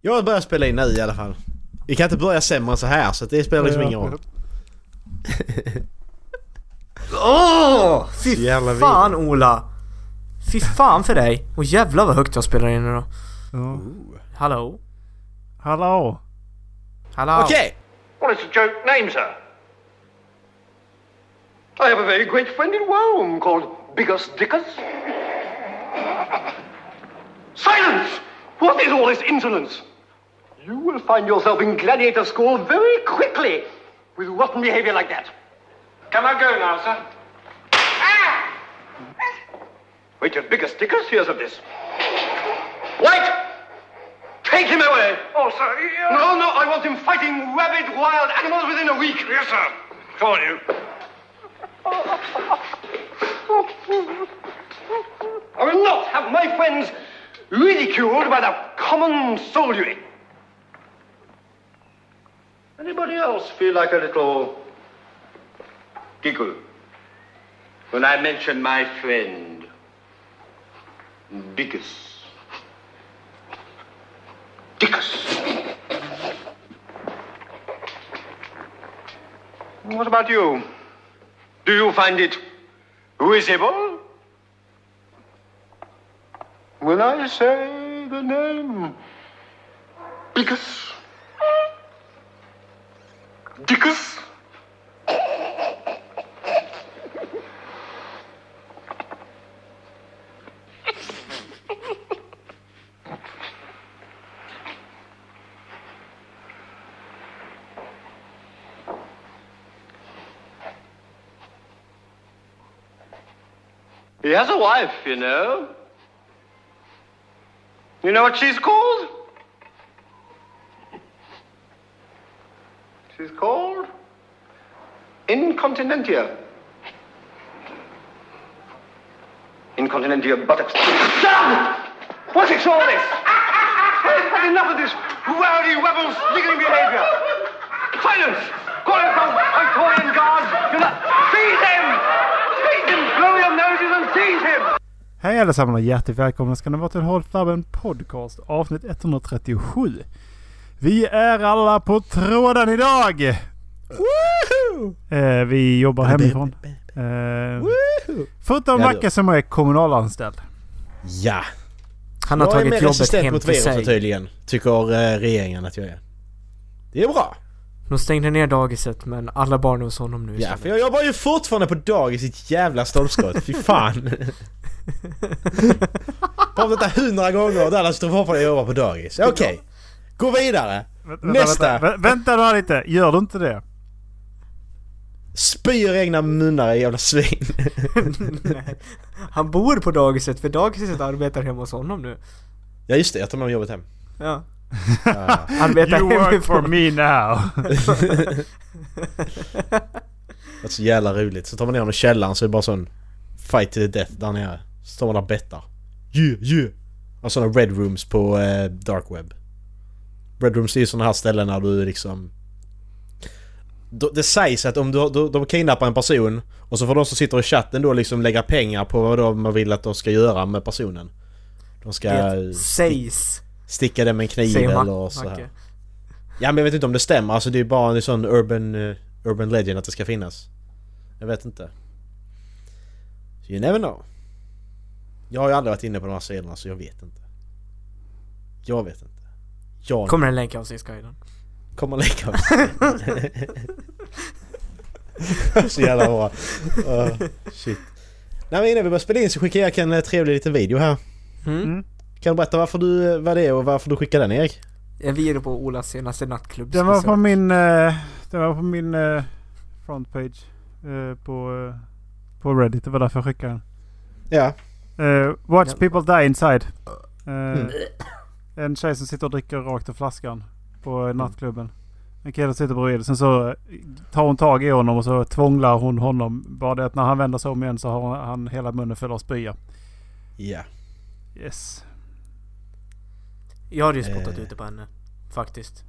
Jag börjar spela in nu i alla fall. Vi kan inte börja sämre än så här så det spelar liksom ingen roll. Åh! Så Fy jävla fan Ola! Fy fan för dig! Och jävlar vad högt jag spelar in nu då. Ja. Hallå? Hallå! Hallå? Okej! Well, it's a joke name, sir. I have a very great friend in Rome called Biggus Dickus. Silence! What is all this insolence? You will find yourself in gladiator school very quickly with rotten behavior like that. Can I go now, sir? Ah! Wait till Biggus stickers? hears of this. Wait! Take him away! Oh, sir. No, no, I want him fighting rabid wild animals within a week. Yes, sir. Come on, you. I will not have my friends ridiculed by the common soldiery. Anybody else feel like a little giggle when I mention my friend Bickus? Dickus. What about you? Do you find it risible? When I say the name Bickus? Dickus? He has a wife, you know. You know what she's called? Is called Incontinentia. Incontinentia buttocks. Shut What is all this? I've had enough of this rowdy, rebel, sniggering behavior. Silence! Call him from Victorian guards. You're not seize him! Seize him! Blow your noses and seize him! Hej allesammans och hjärtligt välkomna ska ni vara till Håll Flabben Podcast avsnitt 137. Vi är alla på tråden idag! Eh, vi jobbar hemifrån. Eh, förutom Macke som är kommunalanställd. Ja! Han har jag tagit jobbet hem mot till sig. tydligen. Tycker eh, regeringen att jag är. Det är bra. De stängde ner dagiset men alla barn är hos honom nu Ja, för jag jobbar ju fortfarande på dagis i ett jävla stolpskott. Fy fan. Pratat detta hundra gånger och Dallas står fortfarande och jobbar på dagis. Okej. Gå vidare. Vänta, Nästa. Vänta, vä- vänta här lite. Gör du inte det? Spyr egna munnar i jävla svin. Nej. Han bor på dagiset för dagiset arbetar hemma hos honom nu. Ja just det, jag tar med mig jobbet hem. Ja. Ja. Arbetar You work for me now. Det är så jävla roligt. Så tar man ner honom i källaren så är det bara sån fight to the death där nere. Så står man där och bettar. Yeah, yeah! Och sådana red rooms på eh, dark web. Red rooms är ju sådana här ställen när du liksom... Det sägs att om du, du, de kidnappar en person och så får de som sitter i chatten då liksom lägga pengar på vad de man vill att de ska göra med personen. De ska Det sägs. sticka den med en kniv eller så här. Macke. Ja men jag vet inte om det stämmer. Alltså det är bara en sån urban, eh, urban legend att det ska finnas. Jag vet inte. You never know. Jag har ju aldrig varit inne på de här sidorna så jag vet inte. Jag vet inte. Jag Kommer en länk av avsnittsguiden. kommer lägga oss. så jävla bra. Uh, shit. Nej men innan vi börjar spela in så skickar jag en eh, trevlig liten video här. Mm. Mm. Kan du berätta varför du, vad det är och varför du skickar den Erik? En video på Olas senaste nattklubb Den var på min, eh, den var på min eh, frontpage eh, på, eh, på Reddit. Det var därför jag skickade den. Ja. Eh, watch Ja. people die inside. Eh, Mm. En tjej som sitter och dricker rakt ur flaskan på eh, nattklubben. En kille sitter bredvid. Sen så eh, tar hon tag i honom och så tvånglar hon honom. Bara det att när han vänder sig om igen så har han hela munnen full av spya. Ja. Yes. Jag hade ju spottat Eh. ute på henne. Faktiskt.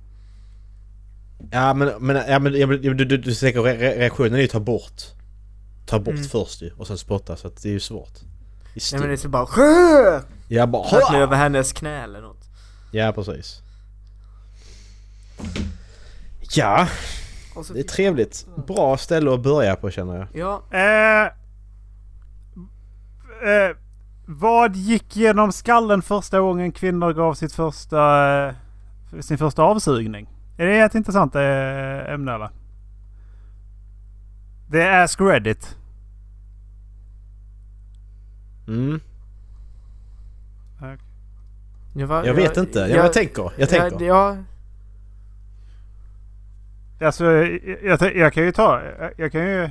Ja men, men, ja, men du, du, du tänker re- re- reaktionen är ju ta bort. Ta bort Mm. först ju och sen spotta så att det är ju svårt. Nej men det är så bara Sjö! Ja bara mig över hennes knä eller något. Ja precis. Ja, så det är trevligt. Bra ställe att börja på känner jag. Ja, Eh, eh, vad gick genom skallen första gången kvinnor gav sitt första, eh, sin första avsugning? Är det ett intressant eh, ämne eller? Det är Ask Reddit. Mm. Jag, var- Jag vet inte. Jag, jag tänker. Jag tänker. Ja, Alltså, jag, jag, jag kan ju ta... Jag, jag kan ju...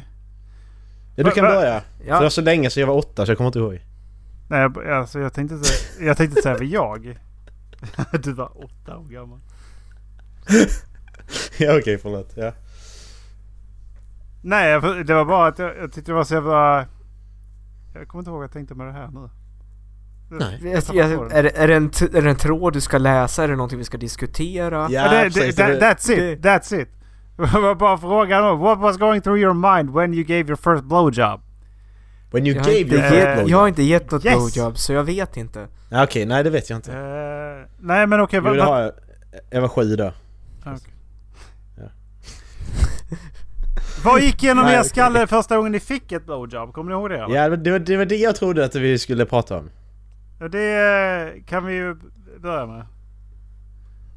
Ja, du kan Va- va- börja. För det ja, var så länge sedan jag var åtta så jag kommer inte ihåg. Nej, jag- alltså jag tänkte säga... Jag tänkte säga jag. Du var åtta år gammal. ja okej, förlåt. Ja. Nej, jag- det var bara att jag, jag tyckte det var så jävla... Jag kommer inte ihåg vad jag tänkte med det här nu. Nej. jag, jag, är, det- är, det en, t- är det en tråd du ska läsa? Är det någonting vi ska diskutera? Ja, det, precis. det, Det- that, that's it. That's it. bara frågan om what was going through your mind when you gave your first blowjob? When you jag, har gave inte your first gett, blowjob. jag har inte gett något Yes. blowjob, så jag vet inte. Okej, nej det vet jag inte. Eh, nej men okej. Jag vad-. Jag var sju då. Ja. Vad gick genom er skalle första gången ni fick ett blowjob? Kommer ni ihåg det? eller? Ja, det var- det var det jag trodde att vi skulle prata om. Ja, Det kan vi ju börja med.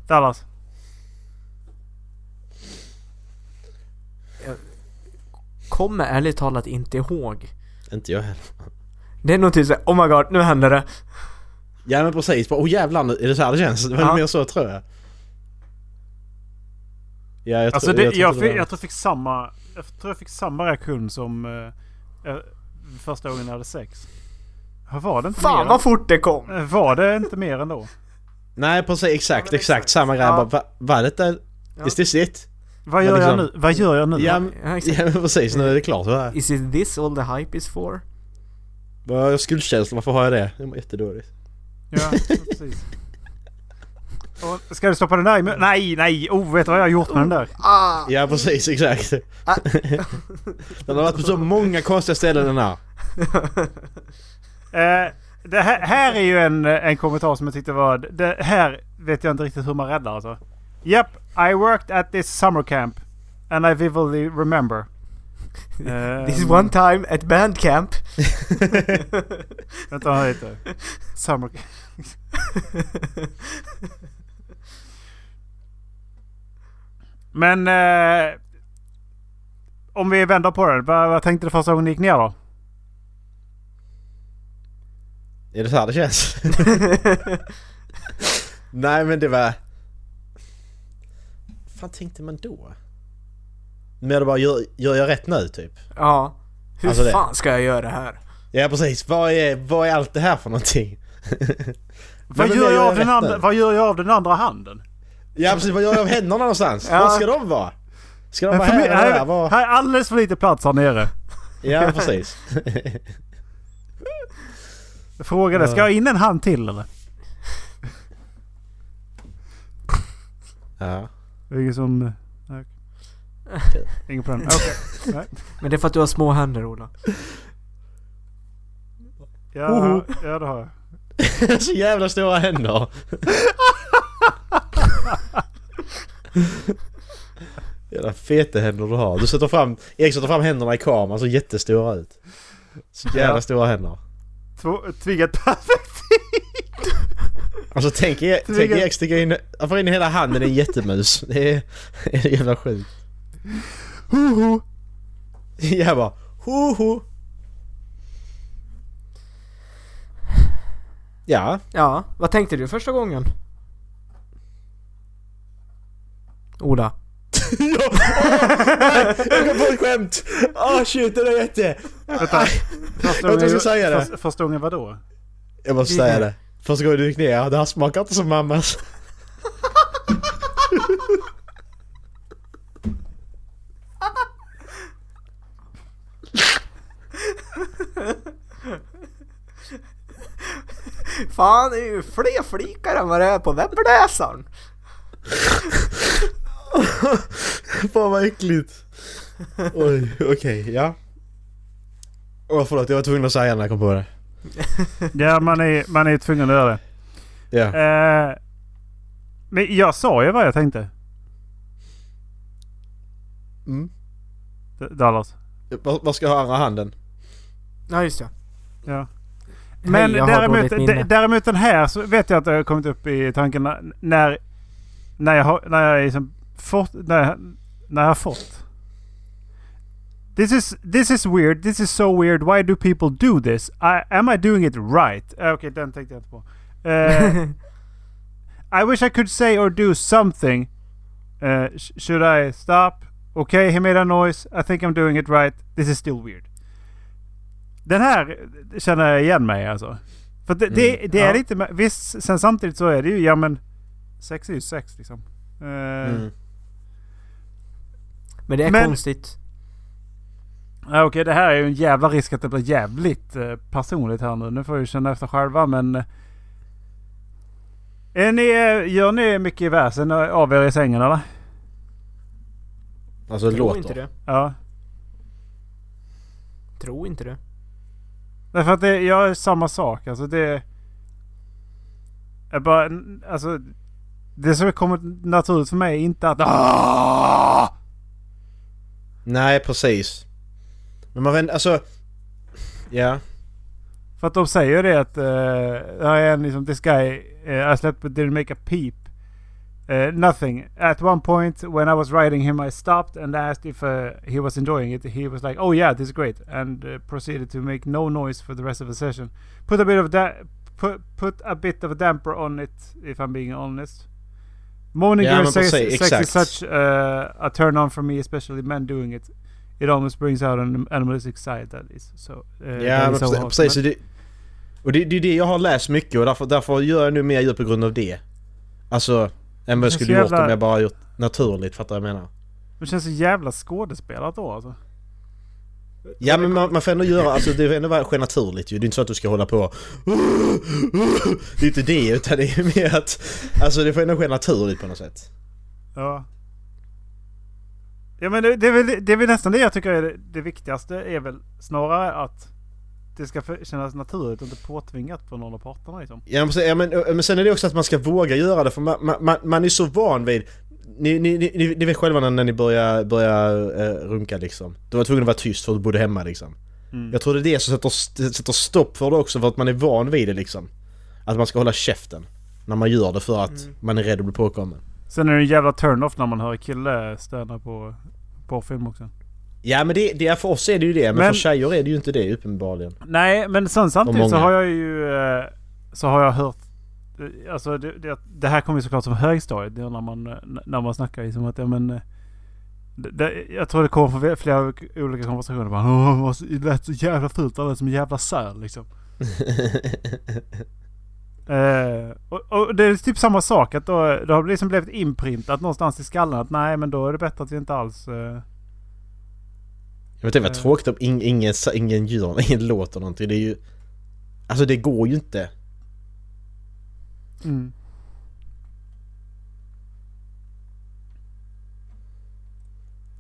Dallas. Kommer ärligt talat inte ihåg. Inte jag heller. Det är nog typ såhär, oh my god, nu händer det. Ja men precis. Bara, oh jävlar, nu- är det så här det känns? Det var Ja. mer så tror jag. Ja, jag, Alltså tror, det, jag, jag, fick, jag tror jag fick samma... Jag tror jag fick samma reaktion som eh, eh, första gången jag hade sex. Var det inte Fan mer? vad fort det kom! än- Var det inte mer ändå? Nej precis, exakt, Ja, exakt. exakt. Samma grej. Ja. Bara, va, var detta... Ja. Is this it? Vad gör jag liksom- nu? Vad gör jag nu? Ja, Ja, men precis, nu är det klart. Is it this all the hype is for? Jag skuldkänsla? Varför har jag det? Det var jättedåligt. Ja, precis. Och ska du stoppa den där i Nej, nej! Oh, vet du vad jag har gjort med den där? Ah! Ja precis, exakt. Ah. den har varit på så många konstiga ställen den här. Eh, det här, här är ju en, en kommentar som jag tyckte var... Det här vet jag inte riktigt hur man räddar alltså. Yep, I worked at this summer camp. And I vividly remember. Eh, This one time at bandcamp. Vänta lite. Summer camp. Men... Eh, om vi vänder på det. Vad, vad tänkte du första gången ni gick ner då? Är det så här det känns? Nej men det var... Vad fan tänkte man då? Mer det bara, gör, gör jag rätt nu typ? ja. Hur Alltså det- fan ska jag göra det här? Ja precis, vad är, vad är allt det här för någonting? Vad gör, det jag är av den andra, vad gör jag av den andra handen? Ja precis, vad gör jag av händerna någonstans? Ja. Var ska de vara? Ska de vara här mig- eller här, där? Var... här är alldeles för lite plats här nere. Ja precis. Jag frågade, ska jag ha in en hand till eller? ja. Det är ingen som... nej. Ingen på den. Okej. Nej. Men det är för att du har små händer Ola. Ja, Oho. ja, det har jag. så jävla stora händer. Jävla feta händer du har. Du sätter fram, Erik sätter fram händerna i kameran så jättestora ut. Så jävla Ja. stora händer. Tvingat perfekt. Alltså tänk, er, Så tänk Erik sticka in, han får in hela handen i en jättemus. Det är, det är jävla sjukt. Hoho. Jag bara hoho. Ja, Ja, vad tänkte du första gången? Ola jag kom på ett skämt! Åh shit, det där jätte... Vänta. Första Jag vad jag ska säga det. Första, första gången vadå? Jag måste säga det. Första gången du gick ner, det här smakar inte som mammas. Fan, det är ju fler flikar än vad det är på webbläsaren. Fan vad äckligt. Oj, okej, ja. Åh förlåt, jag var tvungen att säga när jag kom på det. Ja, man är, man är tvungen att göra det. Ja. Eh, men jag sa ju vad jag tänkte. Mm. D- Dallas. Var ska jag ha andra handen? Ja, just det. Ja. Hej, Men har däremot, däremot den här så vet jag att det har kommit upp i tanken när- när, när jag har, när jag liksom fått, när när jag har fått. This is, this is weird, this is so weird, why do people do this? I, am I doing it right? Eh, Okej, den tänkte jag inte på. Eh, I wish I could say or do something. Uh, sh- should I stop? Okay, he made a noise. I think I'm doing it right. This is still weird. Den här känner jag igen mig alltså. För det, det, Mm, det är ja. lite... med- Visst, sen samtidigt så är det ju, ja men... Sex är ju sex liksom. Eh, Mm. Men det är Men- konstigt. ja, Okej, det här är ju en jävla risk att det blir jävligt eh, personligt här nu. Nu får jag ju känna efter själva men... eh, Är ni, eh, gör ni mycket väsen av er i sängen eller? Alltså det Tror låter. inte det. Ja. Tror inte det. Därför att det, jag är samma sak. Alltså det... är bara... Alltså... Det som kommer naturligt för mig är inte att... Ah! Nej precis. Men man vet alltså... Ja. För att de säger ju det att... Uh, är en liksom... This guy... Uh, I slept but didn't make a peep. Uh, nothing. At one point when I was riding him I stopped and asked if uh, he was enjoying it. He was like, "Oh yeah, this is great," and uh, proceeded to make no noise for the rest of the session. Put a bit of that. Put put a bit of a damper on it, if I'm being honest. Morning Ja, men sex, precis, sex is such uh, a turn on for me, especially men doing it. It almost brings out an animalistic side that is so. Uh, Ja men so precis. Men- och det, och det, det är det jag har läst mycket och därför, därför gör jag nu mer djur på grund av det. Alltså... Än vad jag skulle känns gjort jävla- om jag bara gjort naturligt, fattar du vad jag menar? Det känns så jävla skådespelat då alltså. Ja men man, man får ändå göra, alltså det får ändå ske naturligt ju. Det är inte så att du ska hålla på Det är inte det utan det är mer att Alltså det får ändå ske naturligt på något sätt. Ja. Ja men det, det, är väl, det är väl nästan det jag tycker är det, det viktigaste är väl snarare att det ska kännas naturligt och inte påtvingat på någon av parterna liksom. Ja men, precis, ja, men, men sen är det också att man ska våga göra det för man, man- man, man är så van vid ni, ni, ni, ni- vet själva när, ni börjar, börjar eh, runka liksom. Du var tvungen att vara tyst för att du bodde hemma liksom. Mm. Jag tror det är det som sätter, sätter stopp för det också för att man är van vid det liksom. Att man ska hålla käften. När man gör det för att Mm. man är rädd att bli påkommen. Sen är det en jävla turn-off när man hör kille städa på porrfilm också. Ja men det, det för oss är det ju det, men, Men- för tjejer är det ju inte det uppenbarligen. Nej men sen samtidigt så har jag ju... eh, Så har jag hört... Alltså det, det, det här kommer ju såklart som högstadiet. Det är när man, när man snackar liksom att ja men... eh, Det, jag tror det kommer från flera olika konversationer. Bara, Åh, det lät så jävla fult. Det lät som en jävla säl liksom. Eh, och, och det är typ samma sak. Att då, det har liksom blivit inprintat någonstans i skallen. Att nej men då är det bättre att vi inte alls... eh, Jag vet inte vad Eh. tråkigt om ing, ingen, sa- ingen gör, ingen låter någonting. Det är ju... Alltså det går ju inte. Mm.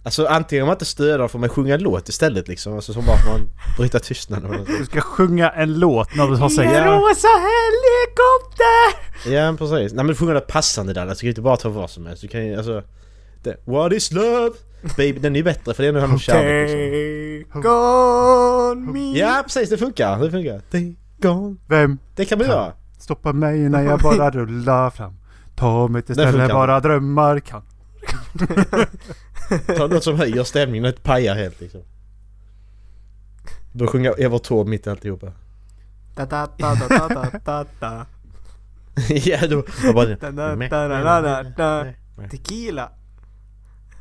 Alltså antingen om man inte stöder får man sjunga en låt istället liksom. Alltså som bara att man bryter tystnaden. Du ska sjunga en låt när du har sex. Ja. rosa helikopter! Ja precis. Nej men sjunga något passande där. Alltså, du kan ju inte bara ta vad som helst. Du kan ju alltså... Det, What is love? Baby, den är ju bättre för det är nog han med kärlek liksom. Take on me. Ja precis, det funkar. Det funkar. Take gone. Vem Det kan man göra. Stoppa mig när jag bara rullar fram. Ta mig till ställen bara drömmar kan. Ta något som höjer stämningen, något pajar helt liksom. Då sjunger Evert Taube mitt i alltihopa. Da, da, da, da, da, da, da, ja då... Jag bara. Tequila.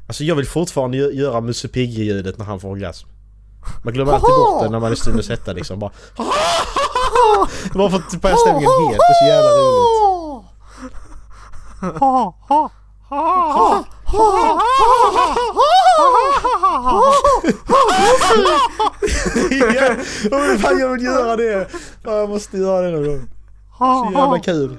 Alltså jag vill fortfarande gö- göra Musse Pigge-ljudet när han får orgasm. Man glömmer alltid bort det när man är stundens hetta liksom bara... Bara för att paja stämningen helt, det är så jävla roligt. Ja, oh, fan jag vill göra det! Fan, jag måste göra det någon gång. Så jävla kul.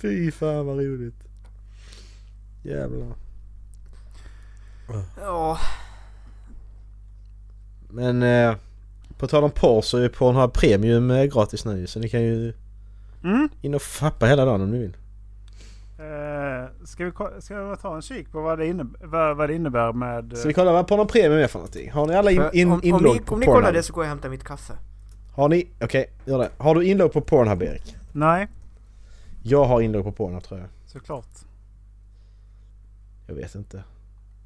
Fy fan vad roligt. Jävlar. Ja. Men eh, på tal om porr så är Pornhub Premium eh, gratis nu så ni kan ju Mm. in och fappa hela dagen om ni vill. Eh, ska, vi, ska vi ta en kik på vad det, innebär, vad, vad det innebär med... eh, Ska vi kolla vad Pornhub Premium är för någonting? Har ni alla in, in, om, om, inlogg ni, på om ni kollar det så går jag och hämtar mitt kaffe. Har ni? Okej, gör det. Har du inlogg på Pornhub Erik? Nej, Jag har inlogg på Pornhub tror jag. såklart. Jag vet inte.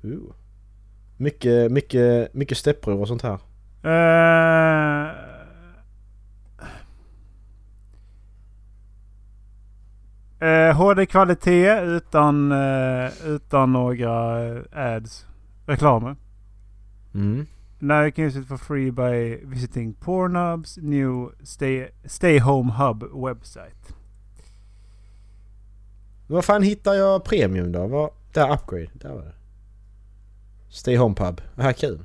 Ooh. Mycket, mycket, mycket steppror och sånt här. Eh, eh, HD kvalitet utan, eh, utan några eh, ads. Reklamer. Mm. Now you can use it for free by visiting Pornhubs new stay, stay home hub website. Vad fan hittar jag premium då? Vad? Där, upgrade. Där var det. Stay Home Pub. Här kul.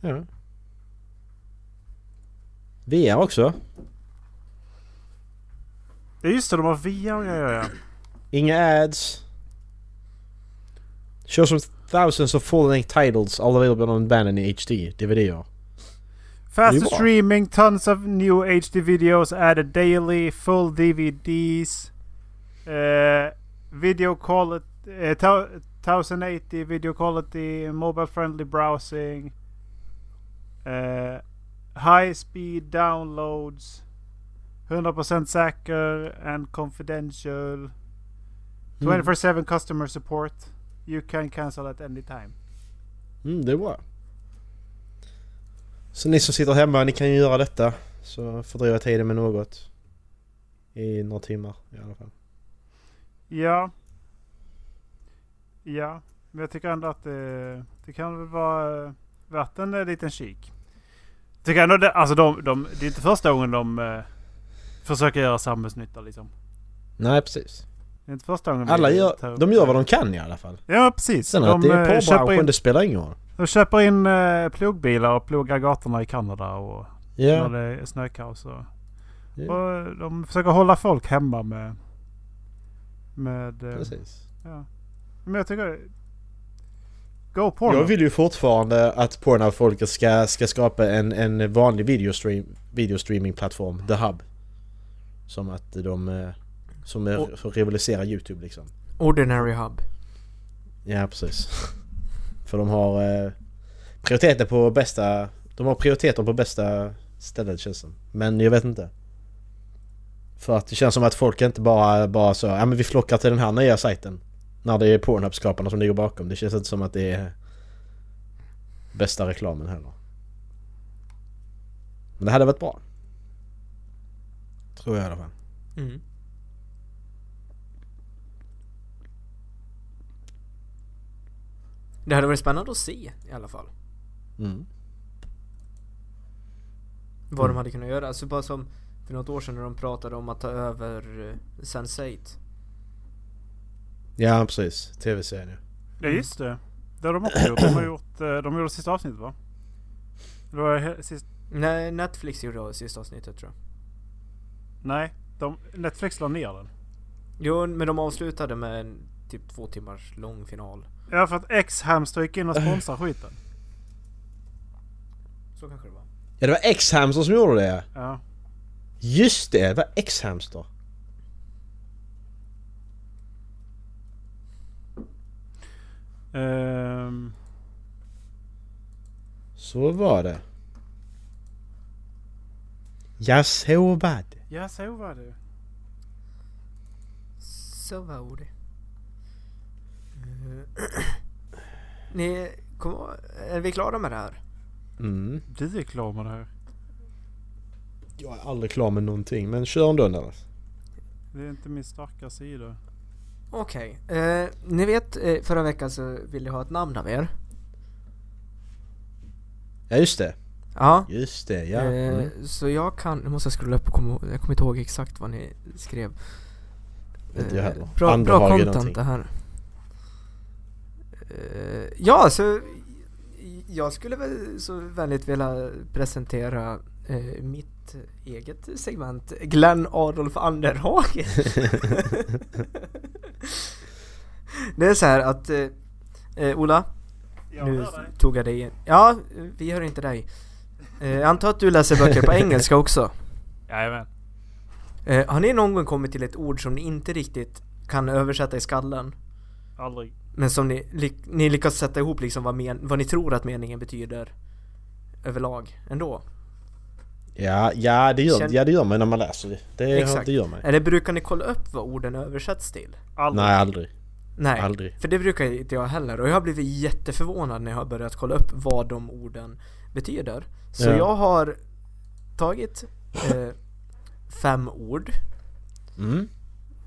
Ja. VR också. Ja just det, de har VR och grejer ja. Inga ads. Shows some thousands of full-length titles all available on band in HD. DVDer. Faster streaming, tons of new HD videos added daily, full DVDs. Uh, video quality, thou- 1080 video quality, mobile friendly browsing. Uh, high speed downloads. 100% säker and confidential. 24-7 customer support. You can cancel at any time. Mm, det är bra. Så ni som sitter hemma, ni kan ju göra detta. Så fördriva tiden med något. I några timmar i alla fall. Ja. Ja. Men jag tycker ändå att det, det kan väl vara eh, värt en eh, liten kik. Tycker ändå det, alltså de, de, det är inte första gången de eh, försöker göra samhällsnytta liksom. Nej precis. Det är inte första gången. Alla gör, de gör vad de kan i alla fall. Ja precis. Sen de att det eh, är köper porrbranschen, in, det spelar ingen roll. de köper in eh, plogbilar och plogar gatorna i Kanada och Ja. när det är snökaos. Och, ja och de försöker hålla folk hemma med... Med... eh, precis. Ja. Men jag tycker... Go porn. Jag vill ju fortfarande att Pornhub-folket ska, ska skapa en, en vanlig videostream, videostreaming-plattform, The Hub. Som att de... eh, Som är, Och- för att rivalisera YouTube liksom. Ordinary Hub. Ja precis. För de har eh, prioriteter på bästa... De har prioriteter på bästa stället känns det. Men jag vet inte. För att det känns som att folk inte bara, bara så ja men vi flockar till den här nya sajten. När det är Pornhub-skaparna som ligger bakom. Det känns inte som att det är bästa reklamen heller. Men det hade varit bra. Tror jag i alla fall. Mm. Det hade varit spännande att se i alla fall. Mm. Vad Mm. de hade kunnat göra. Alltså bara som för något år sedan när de pratade om att ta över uh, Sense8. Ja precis. Tv-serien ja. Ja just det. Det har de också gjort. De har gjort, eh, de gjorde sista avsnittet va? Det var sist, Nej, Netflix gjorde det sista avsnittet tror jag. nej, de, Netflix la ner den. Jo, men de avslutade med en typ två timmars lång final. Ja för att X-Hamster gick in och sponsrade skiten. Så kanske det var. Ja det var X-Hamster som gjorde det Ja. Just det, det var X-Hamster. Ehm, Så var det. Ja, så var det. ja så var det. Så var det. Eh, Ni, kom, är vi klara med det här? Mm. Du är klar med det här. Jag är aldrig klar med någonting, men kör ändå Dallas. Det är inte min starka sida. Okej. Eh, ni vet, eh, förra veckan så ville jag ha ett namn av er. Ja, just det. Ja. Just det, ja. Eh, Mm. Så jag kan, nu måste jag scrolla upp och komma jag kommer inte ihåg exakt vad ni skrev. Inte jag Eh, heller. Bra, bra content någonting. det här. Eh, ja, så jag skulle väl så vänligt vilja presentera eh, mitt eget segment Glenn Adolf Anderhagen. det är så här att eh, eh, Ola, Jag nu tog jag dig in. Ja, vi hör inte dig. Eh, jag antar att du läser böcker på engelska också? Jajamän. Eh, har ni någon gång kommit till ett ord som ni inte riktigt kan översätta i skallen? Aldrig. Men som ni, ly- ni lyckas sätta ihop liksom vad, men, vad ni tror att meningen betyder överlag ändå? Ja, ja, det gör, Känn- ja, det gör man när man läser det. Det, Exakt. det gör man. Eller brukar ni kolla upp vad orden översätts till? Aldrig. Nej, aldrig. Nej, Aldrig. för det brukar inte jag heller och jag har blivit jätteförvånad när jag har börjat kolla upp vad de orden betyder. Så Ja. jag har tagit eh, fem ord Mm.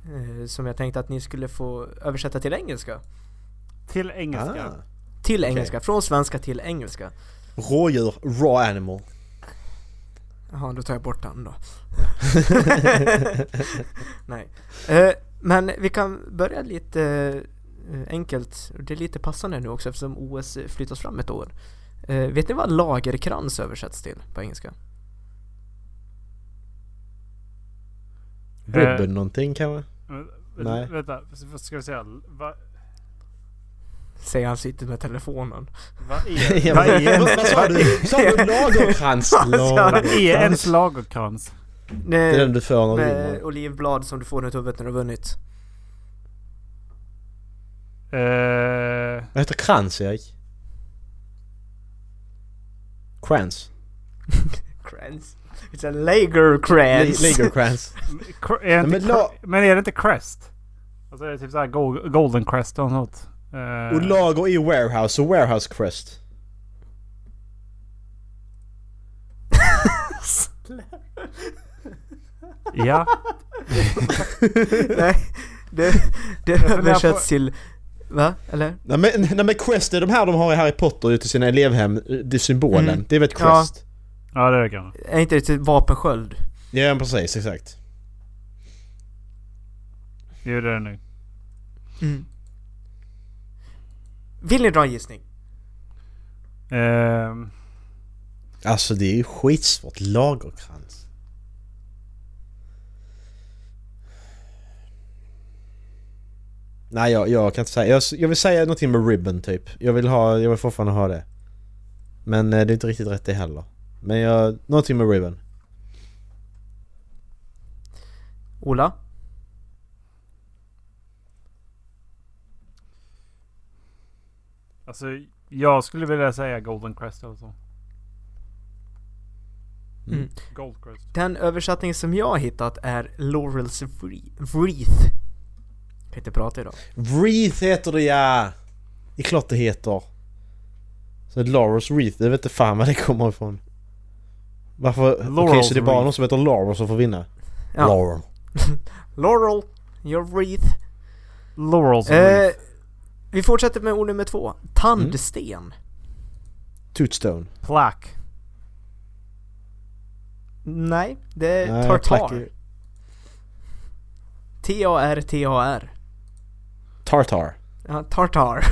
eh, som jag tänkte att ni skulle få översätta till engelska. Till engelska. Ah. Till engelska, från svenska till engelska. Rådjur, raw animal. Jaha, då tar jag bort den då. Nej. Eh, men vi kan börja lite eh, enkelt. Det är lite passande nu också eftersom OS flyttas fram ett år. Eh, vet ni vad lagerkrans översätts till på engelska? Ribbon någonting kanske? Men, Nej. Vänta, ska vi se. Va, Säger han sitter med telefonen. vad är, vad är, vad vad sa du? Lagerkrans? vad är Lagerkrans. ens lagerkrans? Det är den du får när du vinner. olivblad som du får runt huvudet när du har vunnit. Eh, Vad heter krans Erik? Krans? Krans. It's a lager krans. Lagerkrans. är inte Men men, la- men är det inte crest? Alltså är det typ såhär go- golden crest eller något? Eh, Och lager i warehouse och warehouse crest. ja. Nej, det, det översätts på- till... Va? Eller? Nej men, nej men crest är de här de har i Harry Potter ute i sina elevhem. Det är symbolen. Mm. Det är väl ett Ja. crest? ja det är det kanske. Är inte det till vapensköld? Ja, precis, exakt. Jo det är det nu. Mm. Vill ni dra en gissning? Ehm, Alltså det är ju skitsvårt. Lagerkrans. Nej jag, jag kan inte säga. Jag, jag vill säga någonting med ribbon typ. Jag vill ha, jag vill fortfarande ha det. Men eh, det är inte riktigt rätt det heller. Men jag, någonting med ribbon. Ola? Alltså jag skulle vilja säga golden crest eller så. Mm. Gold crest. Den översättning som jag har hittat är Laurels Wre- Wreath. Kan inte prata idag. Wreath heter det ja! Det är klart det heter. Så Laurels Wreath, jag vet inte fan var det kommer ifrån. Varför? Okej Laurel's så det är bara Wreath. någon som heter Laurel som får vinna? Ja. Laurel. Laurel, your wreath. Laurels Eh, vi fortsätter med ord nummer två. Tandsten. Tootstone. Plaque. Nej, det är Nej, tartar. plack- T-A-R-T-A-R. Tartar. Ja, tartar.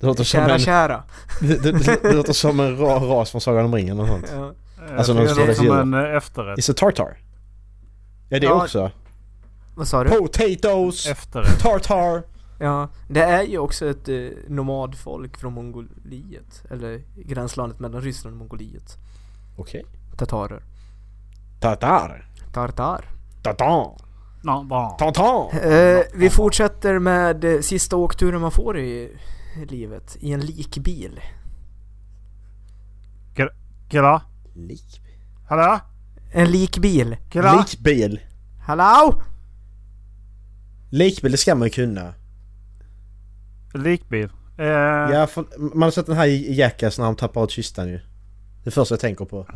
Det låter som Kära en... kära. Det, det, det, det låter som en ra, ras från Sagan om ringen och sånt. Ja. Alltså någon det låter som en eh, efterrätt. Is a tartar? Ja det Ja. också. Vad sa du? Potatoes! Efterrätt. Tartar! Ja, det är ju också ett eh, nomadfolk från Mongoliet. Eller gränslandet mellan Ryssland och Mongoliet. Okej. Tatarer. Tartar. Tartar. Bra. Tartar. Eh, vi fortsätter med eh, sista åkturen man får i livet. I en likbil. Killar? Lik. Hallå? En likbil. Killar? Likbil. Hallå? Likbil det ska man ju kunna. Likbil. Eh, Ja, för, man har sett den här i Jackass när han tappar ut kistan ju. Det första jag tänker på.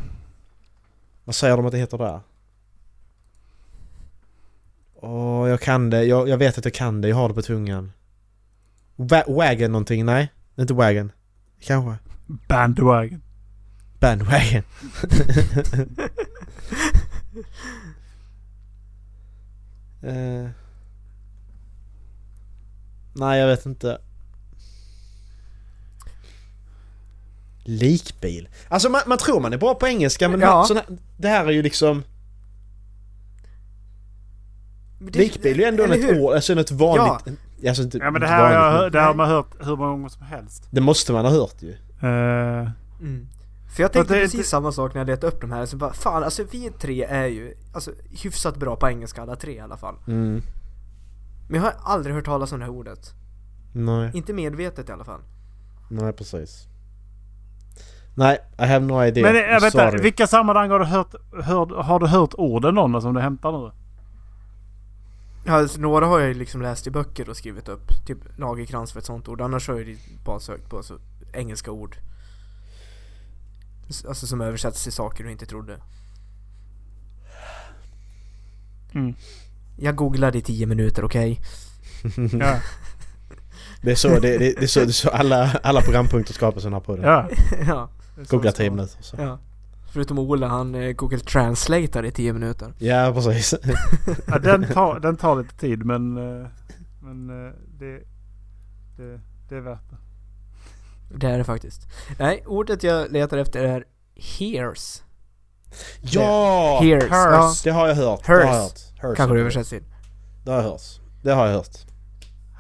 Vad säger de att det heter där? Åh, jag kan det. Jag, jag vet att jag kan det. Jag har det på tungan. Wa- wagon någonting? Nej, inte wagon. Kanske. Bandwagon. Bandwagon. Eh. Nej, jag vet inte. Likbil. Alltså man, man tror man är bra på engelska men Ja. man, såna, det här är ju liksom... Likbil är ju ändå ett ord, alltså ett vanligt... Alltså inte, Ja men det här, har vanligt, jag, men det här har man hört hur många gånger som helst. Det måste man ha hört ju. Eh, Mm. För jag tänkte det precis inte- samma sak när jag letade upp de här, så bara fan alltså vi tre är ju alltså, hyfsat bra på engelska alla tre i alla fall. Mm. Men jag har aldrig hört talas om det här ordet. Nej, Inte medvetet i alla fall. nej precis. Nej, I have no idea. Men äh, vänta, sorry. vilka sammanhang har du hört, hört, har du hört orden någon som du hämtar nu? Ja, alltså, några har jag ju liksom läst i böcker och skrivit upp. Typ lagerkrans för ett sånt ord. Annars har jag ju bara sökt på alltså, engelska ord. Alltså som översätts till saker du inte trodde. Mm. Jag googlade i 10 minuter, okej? Ja, Det är så, det, det, det är så, det är så alla, alla programpunkter skapas i den här podden. ja. ja, Googla det ska 10 vara. minuter. Så. ja. Förutom Ola, han eh, Google Translator i 10 minuter. Ja, precis. Ja, den, tar, den tar lite tid men, eh, men eh, det, det, det är värt det. Det är det faktiskt. Nej, ordet jag letar efter är hears. ja! Hears. Ja, Hers. Det har jag hört. Det har jag hört. Hers. kanske det översätts till. Det har jag hört. Det har jag hört.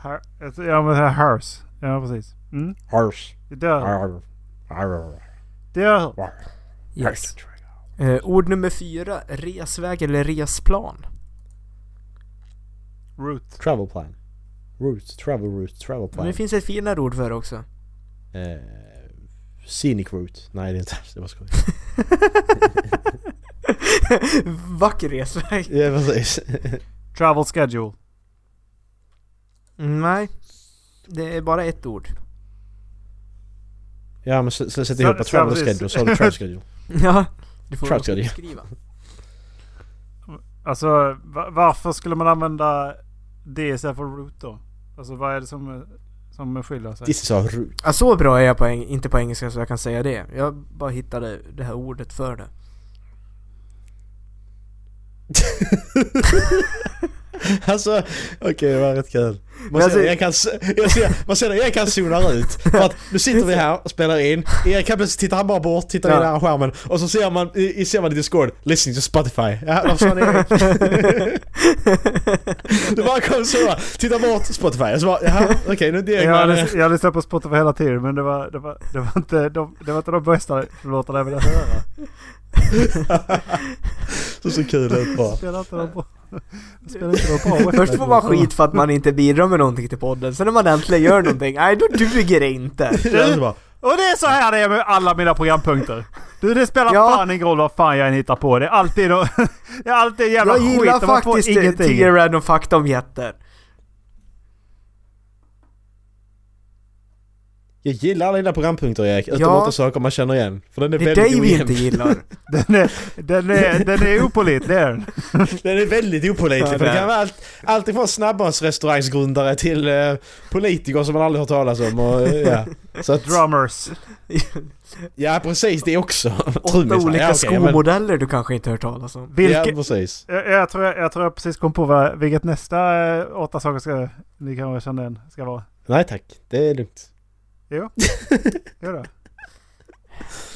Her, ja men det här hers. Ja precis. Mm. Hers. Det har Arr. Arr. Det har jag hört. Yes. Eh, ord nummer fyra, resväg eller resplan. Root. Travel plan. Route. Travel route. Travel Men plan. det finns ett finare ord för det också. Eh, scenic route. Nej, det är inte det var skoj. Vacker resväg. Ja, precis. Travel schedule. Mm, Nej. Det är bara ett ord. Ja, men sätt ihop så travel schedule så har du travel schedule. Ja, du får Travel schedule. skriva. Alltså va- varför skulle man använda det istället för root då? Alltså vad är det som, som skiljer sig? This is a route. Ja, så bra är jag på eng- inte på engelska så jag kan säga det. Jag bara hittade det här ordet för det. Alltså, okej det var rätt kul. Man ser, jag kan, s- jag ser, man ser Erik han zonar ut. För att nu sitter vi här och spelar in. Erik han tittar han bara bort, tittar Ja. i den här skärmen. Och så ser man, i, ser man i Discord, listening to Spotify. Ja, vad sa Erik? det bara kom så, titta bort Spotify. Och så bara, jaha okej nu är det Erik. Jag, hade- jag lyssnade på Spotify hela tiden men det var, det var, det var, inte, de, det var inte de bästa låtarna jag ville höra. så så kul ut bara. Spelar inte bra. Spelar inte bra Först får man skit för att man inte bidrar med någonting till podden. Sen när man äntligen gör någonting, nej då duger det inte. Och det är så här det är med alla mina programpunkter. Du det spelar Ja. fan ingen roll vad fan jag än hittar på. Det är alltid, det är alltid en jävla Jag skit gillar och man får faktiskt ingenting. 10 random fakta om jätter. Jag gillar alla dina programpunkter Erik, utom Ja. saker man känner igen. För den är Det är väldigt dig vi inte gillar. Den är, den är, den är opålitlig den. Den är väldigt opålitlig Ja, för det kan vara allt, allt ifrån snabbmatsrestaurangsgrundare till eh, politiker som man aldrig hört talas om och eh, ja. Så att, Drummers. ja precis det också. Åtta olika ja, men- skomodeller du kanske inte hört talas om. Ja Vilke, precis. jag, jag, tror jag, jag tror jag precis kom på vad, vilket nästa eh, åtta saker ska, ni kanske känner igen, ska vara. Nej tack, det är lugnt. Jo. Gör det.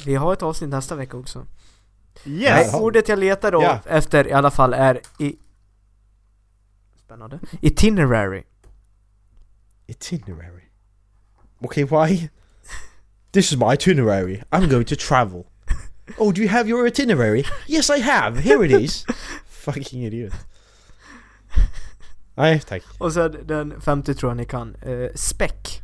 Vi har ett avsnitt nästa vecka också. Yes! Nej, ordet jag letar då Ja. efter i alla fall är i... Spännande. Itinerary. Itinerary. Okay, why? This is my itinerary. I'm going to travel. Oh, do you have your itinerary? Yes, I have. Here it is. Fucking idiot. Nej, tack. Och sen den femte tror jag ni kan. Uh, späck.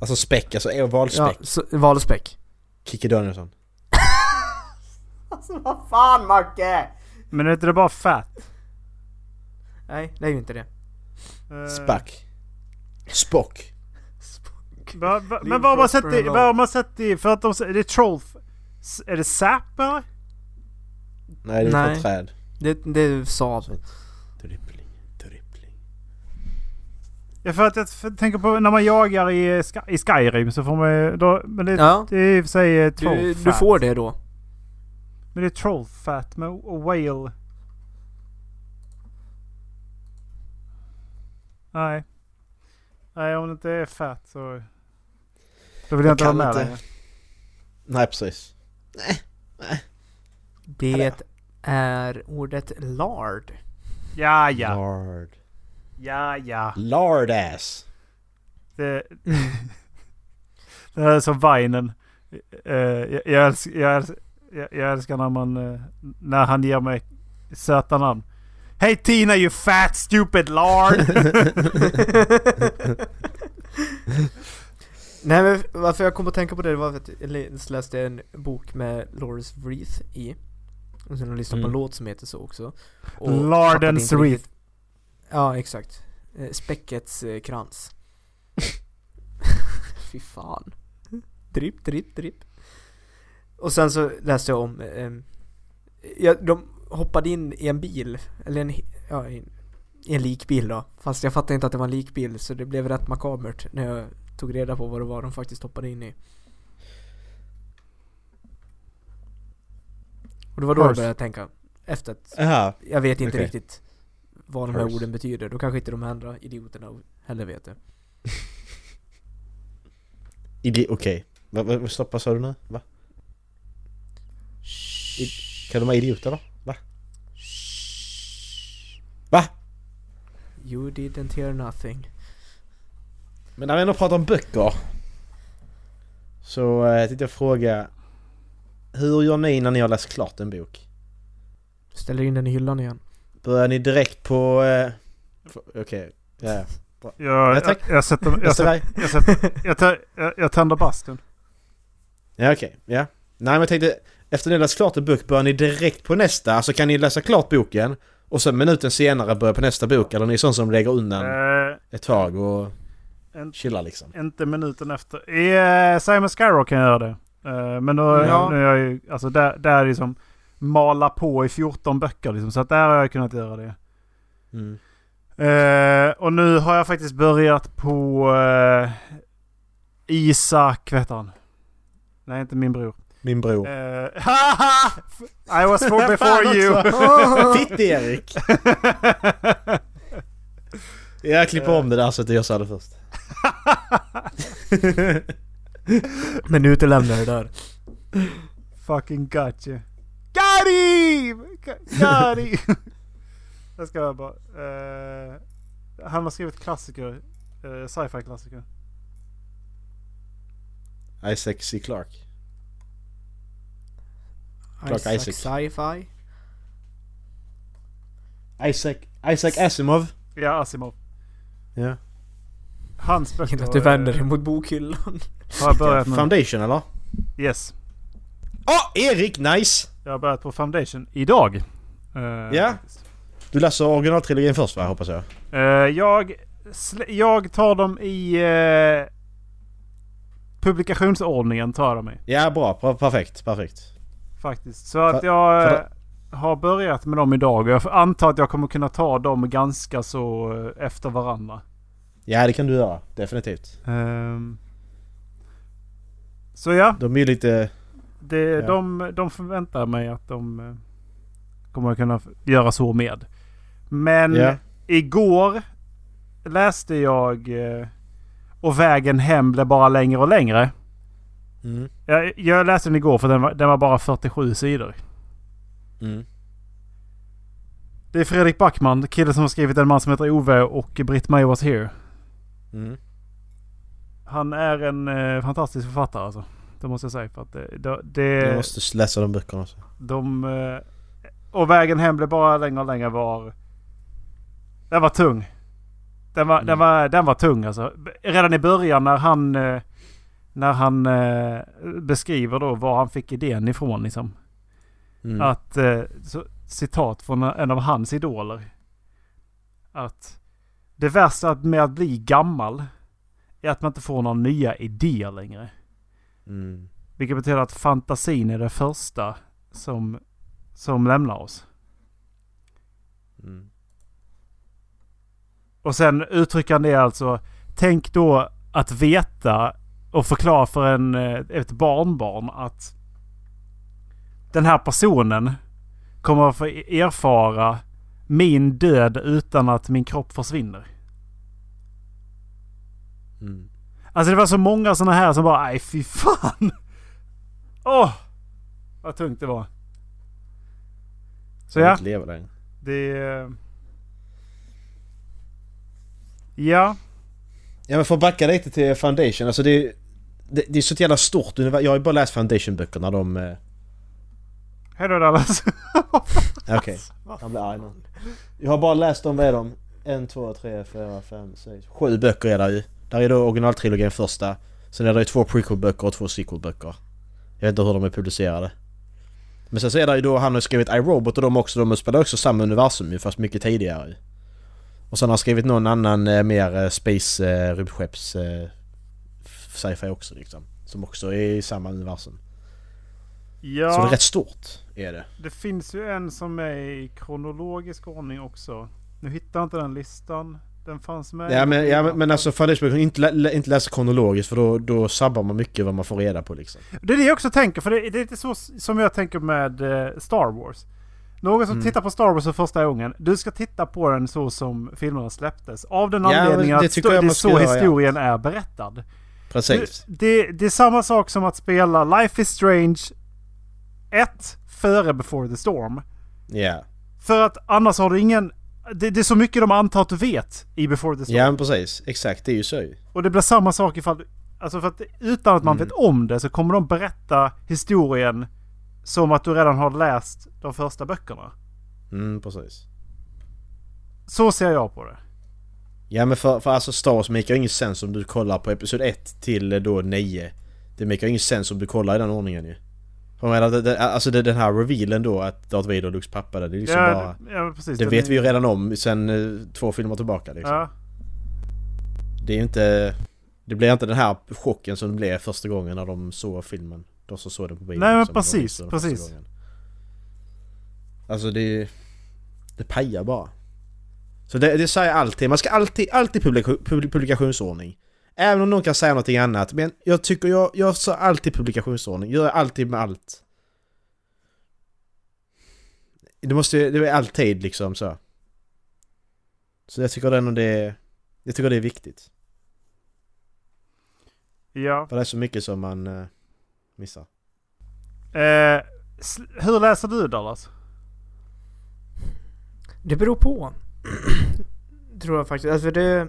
Alltså späck, alltså är Ja, valspäck. så, valspäck. Kikki Danielsson. Alltså vad fan Macke! Men är inte det bara fat? Nej, det är ju inte det. Eh, Spack. Spock. Va, va, Liv men vad har man sett i, vad har man sett i, för att de säger- det är troll... Är det sap eller? Nej, det är Nej. från träd. Det, det är Saab. Ja för att jag tänker på när man jagar i, Sky- i Skyrim så får man då, Men det, Ja. det är i och för sig eh, Du, du får det då. Men det är troll fat med och whale. Nej. Nej om det inte är fat så... Då vill jag, Jag inte vara kan med inte. längre. Nej, precis. Det är ordet lard. Ja ja. Lard. Ja ja. Lard ass. Det, Det här är som Vinen. Eh, jag, jag, älskar, jag, älskar, jag, älskar när man... eh, när han ger mig söta namn. Hey Tina you fat stupid lard! Nej men varför jag kom att tänka på det, det var för att jag läs- läste en bok med Loris Wreath i. Och sen har jag lyssnat på en Mm. låt som heter så också. Inte Wreath. Ja exakt. Eh, Späckets eh, krans. Fy fan. Dripp, dripp, dripp. Och sen så läste jag om, eh, ja, de hoppade in i en bil, eller en, ja, i en likbil då. Fast jag fattade inte att det var en likbil så det blev rätt makabert när jag tog reda på vad det var de faktiskt hoppade in i. Och det var då jag började tänka. Efter att Jaha. jag vet inte Okej. riktigt vad de här Horse. orden betyder. Då kanske inte de andra idioterna heller vet det. Idi- Okej. Va, va, vad stoppa sa du nu? Va? Kan de vara idioter då? Va? Va? You didn't hear nothing. Men när vi ändå pratar om böcker. Så eh, tänkte jag fråga. Hur gör ni när ni har läst klart en bok? Ställer in den i hyllan igen. Börjar ni direkt på... Eh, Okej. Ja, ja. Jag, Ja, jag, jag, sätter, jag, sätter, grej. jag, sätter, jag, tä- jag, jag tänder bastun. Ja okej, ja. Nej men jag tänkte, efter ni läst klart en bok, börjar ni direkt på nästa? Alltså kan ni läsa klart boken och sen minuten senare börja på nästa bok? Eller är ni sån som lägger undan Eh, ett tag och en, chillar liksom? inte minuten efter. I eh, Simon Scarrow kan jag göra det. Eh, men då, Ja. nu är jag ju, alltså där, där är liksom mala på i 14 böcker liksom. Så att där har jag kunnat göra det. Mm. Eh, och nu har jag faktiskt börjat på eh, Isak, heter han? Nej, inte min bror. Min bror. Eh, haha! I was for before you! Fitt-Erik! Jag klipper om det där så att jag sa det först. Men utelämnar det där. Fucking got you. Got him! Got him! Jag ska bara... eh, han har skrivit klassiker. Uh, Sci-fi klassiker. Isaac C. Clarke. Clark Isaac Isaac. Sci-Fi. Isaac, Isaac Asimov. Ja, Asimov. Ja. Hans böcker Gillar att du vänder dig mot bokhyllan. har jag börjat med. Foundation eller? Yes. Åh! Erik, nice! Jag har börjat på Foundation idag. Eh, Ja. faktiskt. Du läser originaltrilogin först va, hoppas jag? Eh, jag, jag tar dem i eh, publikationsordningen. tar dem i. Ja, bra. Per- Perfekt, perfekt. Faktiskt. Så att jag för eh, har börjat med dem idag. Och jag antar att jag kommer kunna ta dem ganska så efter varandra. Ja, det kan du göra. Definitivt. Ehm. så ja, De är ju lite... det, Ja. de, de förväntar mig att de eh, kommer kunna göra så med. Men Ja. igår läste jag eh, Och vägen hem blev bara längre och längre. Mm. Jag, jag läste den igår för den var, den var bara 47 sidor. Mm. Det är Fredrik Backman, killen som har skrivit En man som heter Ove och Britt May was here. Mm. Han är en eh, fantastisk författare alltså. Det måste jag säga. För att det, det, Jag måste läsa de böckerna också. de, eh, och vägen hem blev bara längre och längre var... Den var tung. Den var, Mm. den var, den var tung alltså. Redan i början när han... eh, När han eh, beskriver då var han fick idén ifrån liksom. Mm. Att, så, citat från en av hans idoler. Att det värsta med att bli gammal är att man inte får några nya idéer längre. Mm. Vilket betyder att fantasin är det första som, som lämnar oss. Mm. Och sen uttrycker han det alltså. Tänk då att veta och förklara för en, eh, ett barnbarn att den här personen kommer att få erfara min död utan att min kropp försvinner. Mm. Alltså det var så många sådana här som bara nej fy fan. Åh! vad tungt det var. Så Jag ja, det... Ja. Ja men för att backa lite till Foundation, alltså det... Det, det är så ett jävla stort universum. Jag har ju bara läst Foundation-böckerna de... eh, Hej då Dallas. Okej. Han blir arg nu. Jag har bara läst dem, vad är de? En, två, tre, fyra, fem, sex, sju böcker är där ju. Där är då originaltrilogin första. Sen är det ju två prequel-böcker och två sequel-böcker. Jag vet inte hur de är publicerade. Men sen så är det ju då, han har skrivit iRobot och de också, de spelar också samma universum ju fast mycket tidigare. Och sen har han skrivit någon annan eh, mer eh, space eh, rymdskepps sci-fi också liksom. Som också är i samma universum. Ja, Så det är rätt stort, är det. det finns ju en som är i kronologisk ordning också. Nu hittar jag inte den listan. Den fanns med. Ja men, ja, men, alltså Foundation inte, lä, inte läsa kronologiskt för då, då sabbar man mycket vad man får reda på liksom. Det är det jag också tänker. För det, det är lite så som jag tänker med eh, Star Wars. Någon som Mm. tittar på Star Wars för första gången. Du ska titta på den så som filmerna släpptes. Av den Ja, anledningen det att det är så göra, ja. historien är berättad. Precis. Det, det är samma sak som att spela Life is Strange 1 före Before the Storm. Ja. För att annars har du ingen... Det, det är så mycket de antar att du vet i Before the Storm. Ja men precis. Exakt, det är ju så. Och det blir samma sak ifall... Alltså för att utan att man Mm. vet om det så kommer de berätta historien som att du redan har läst de första böckerna. Mm, precis. Så ser jag på det. Ja men för, för alltså Star Wars makar ingen sens om du kollar på Episod 1 till eh, då 9. Det makar ingen sens om du kollar i den ordningen ju. Jag menar, det, det, alltså det, den här revealen då att Darth Vader och Lukes pappa det är liksom ja, bara... ja, precis. Det vet är- vi ju redan om sen eh, två filmer tillbaka liksom. Ja, Det är ju inte... Det blir inte den här chocken som det blev första gången när de såg filmen. De som såg den på bio. Nej, men liksom, precis, precis. gången. Alltså det... Det pajar bara. Så det, det säger alltid, man ska alltid, alltid publika, publi- publikationsordning. Även om någon kan säga någonting annat. Men jag tycker jag, jag sa alltid publikationsordning. Gör jag alltid med allt. Det måste det är alltid liksom så. Så jag tycker ändå det, jag tycker det är viktigt. ja. För det är så mycket som man eh, missar. Eh, hur läser du Dallas? Det beror på. Tror jag faktiskt. Alltså det...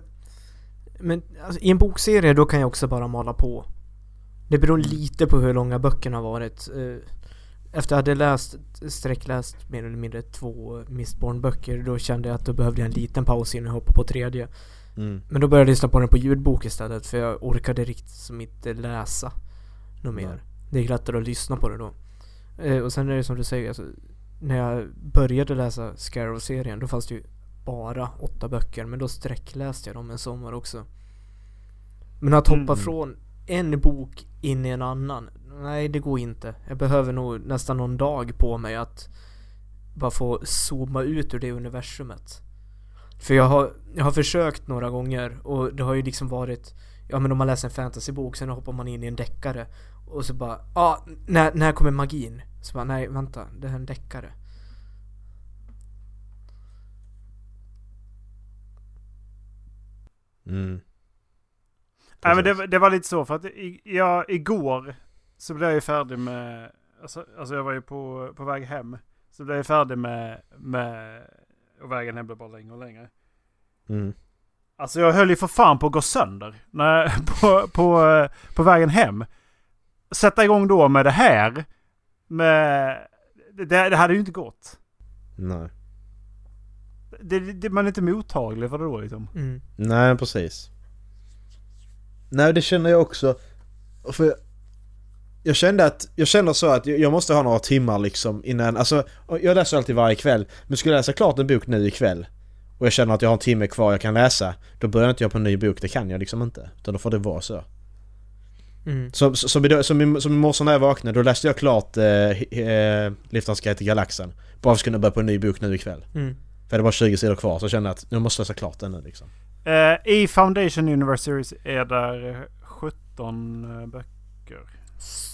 Men alltså, i en bokserie då kan jag också bara mala på. Det beror lite på hur långa böckerna har varit. Eh, Efter jag hade läst, sträckläst mer eller mindre två Mistborn-böcker då kände jag att då behövde jag en liten paus innan jag hoppade på tredje. Mm. Men då började jag lyssna på den på ljudbok istället för jag orkade riktigt som inte läsa något mer. Nej. Det är lättare att lyssna på det då. Eh, och sen är det som du säger, alltså, när jag började läsa Scarrow-serien då fanns det ju bara åtta böcker men då sträckläste jag dem en sommar också. Men att hoppa Mm. från en bok in i en annan, nej det går inte. Jag behöver nog nästan någon dag på mig att bara få zooma ut ur det universumet. För jag har, jag har försökt några gånger och det har ju liksom varit Ja men om man läser en fantasybok sen hoppar man in i en deckare Och så bara Ja, ah, när, när kommer magin? Så bara nej vänta, det här är en deckare Mm. Nej men det, det var lite så för att i, jag, igår så blev jag ju färdig med... Alltså, alltså jag var ju på, på väg hem. Så blev jag färdig med... med och vägen hem blev bara längre och längre. Mm. Alltså jag höll ju för fan på att gå sönder. När, på, på, på vägen hem. Sätta igång då med det här. Med... Det, det hade ju inte gått. Nej. Det, det, man är inte mottaglig för det då liksom. mm. Nej, precis. Nej, det känner jag också. För jag, jag kände att, jag känner så att jag måste ha några timmar liksom innan, alltså jag läser alltid varje kväll. Men skulle jag läsa klart en bok nu ikväll och jag känner att jag har en timme kvar jag kan läsa, då börjar inte jag på en ny bok, det kan jag liksom inte. Utan då får det vara så. Mm. Som, som, som, som i morse när jag vaknade, då läste jag klart eh, eh, Liftarens guide till galaxen. Bara för att kunna börja på en ny bok nu ikväll. Mm. För det var 20 sidor kvar, så jag kände att jag måste läsa klart den nu liksom. Eh, I Foundation Universe Series är där eh, 17 eh, böcker.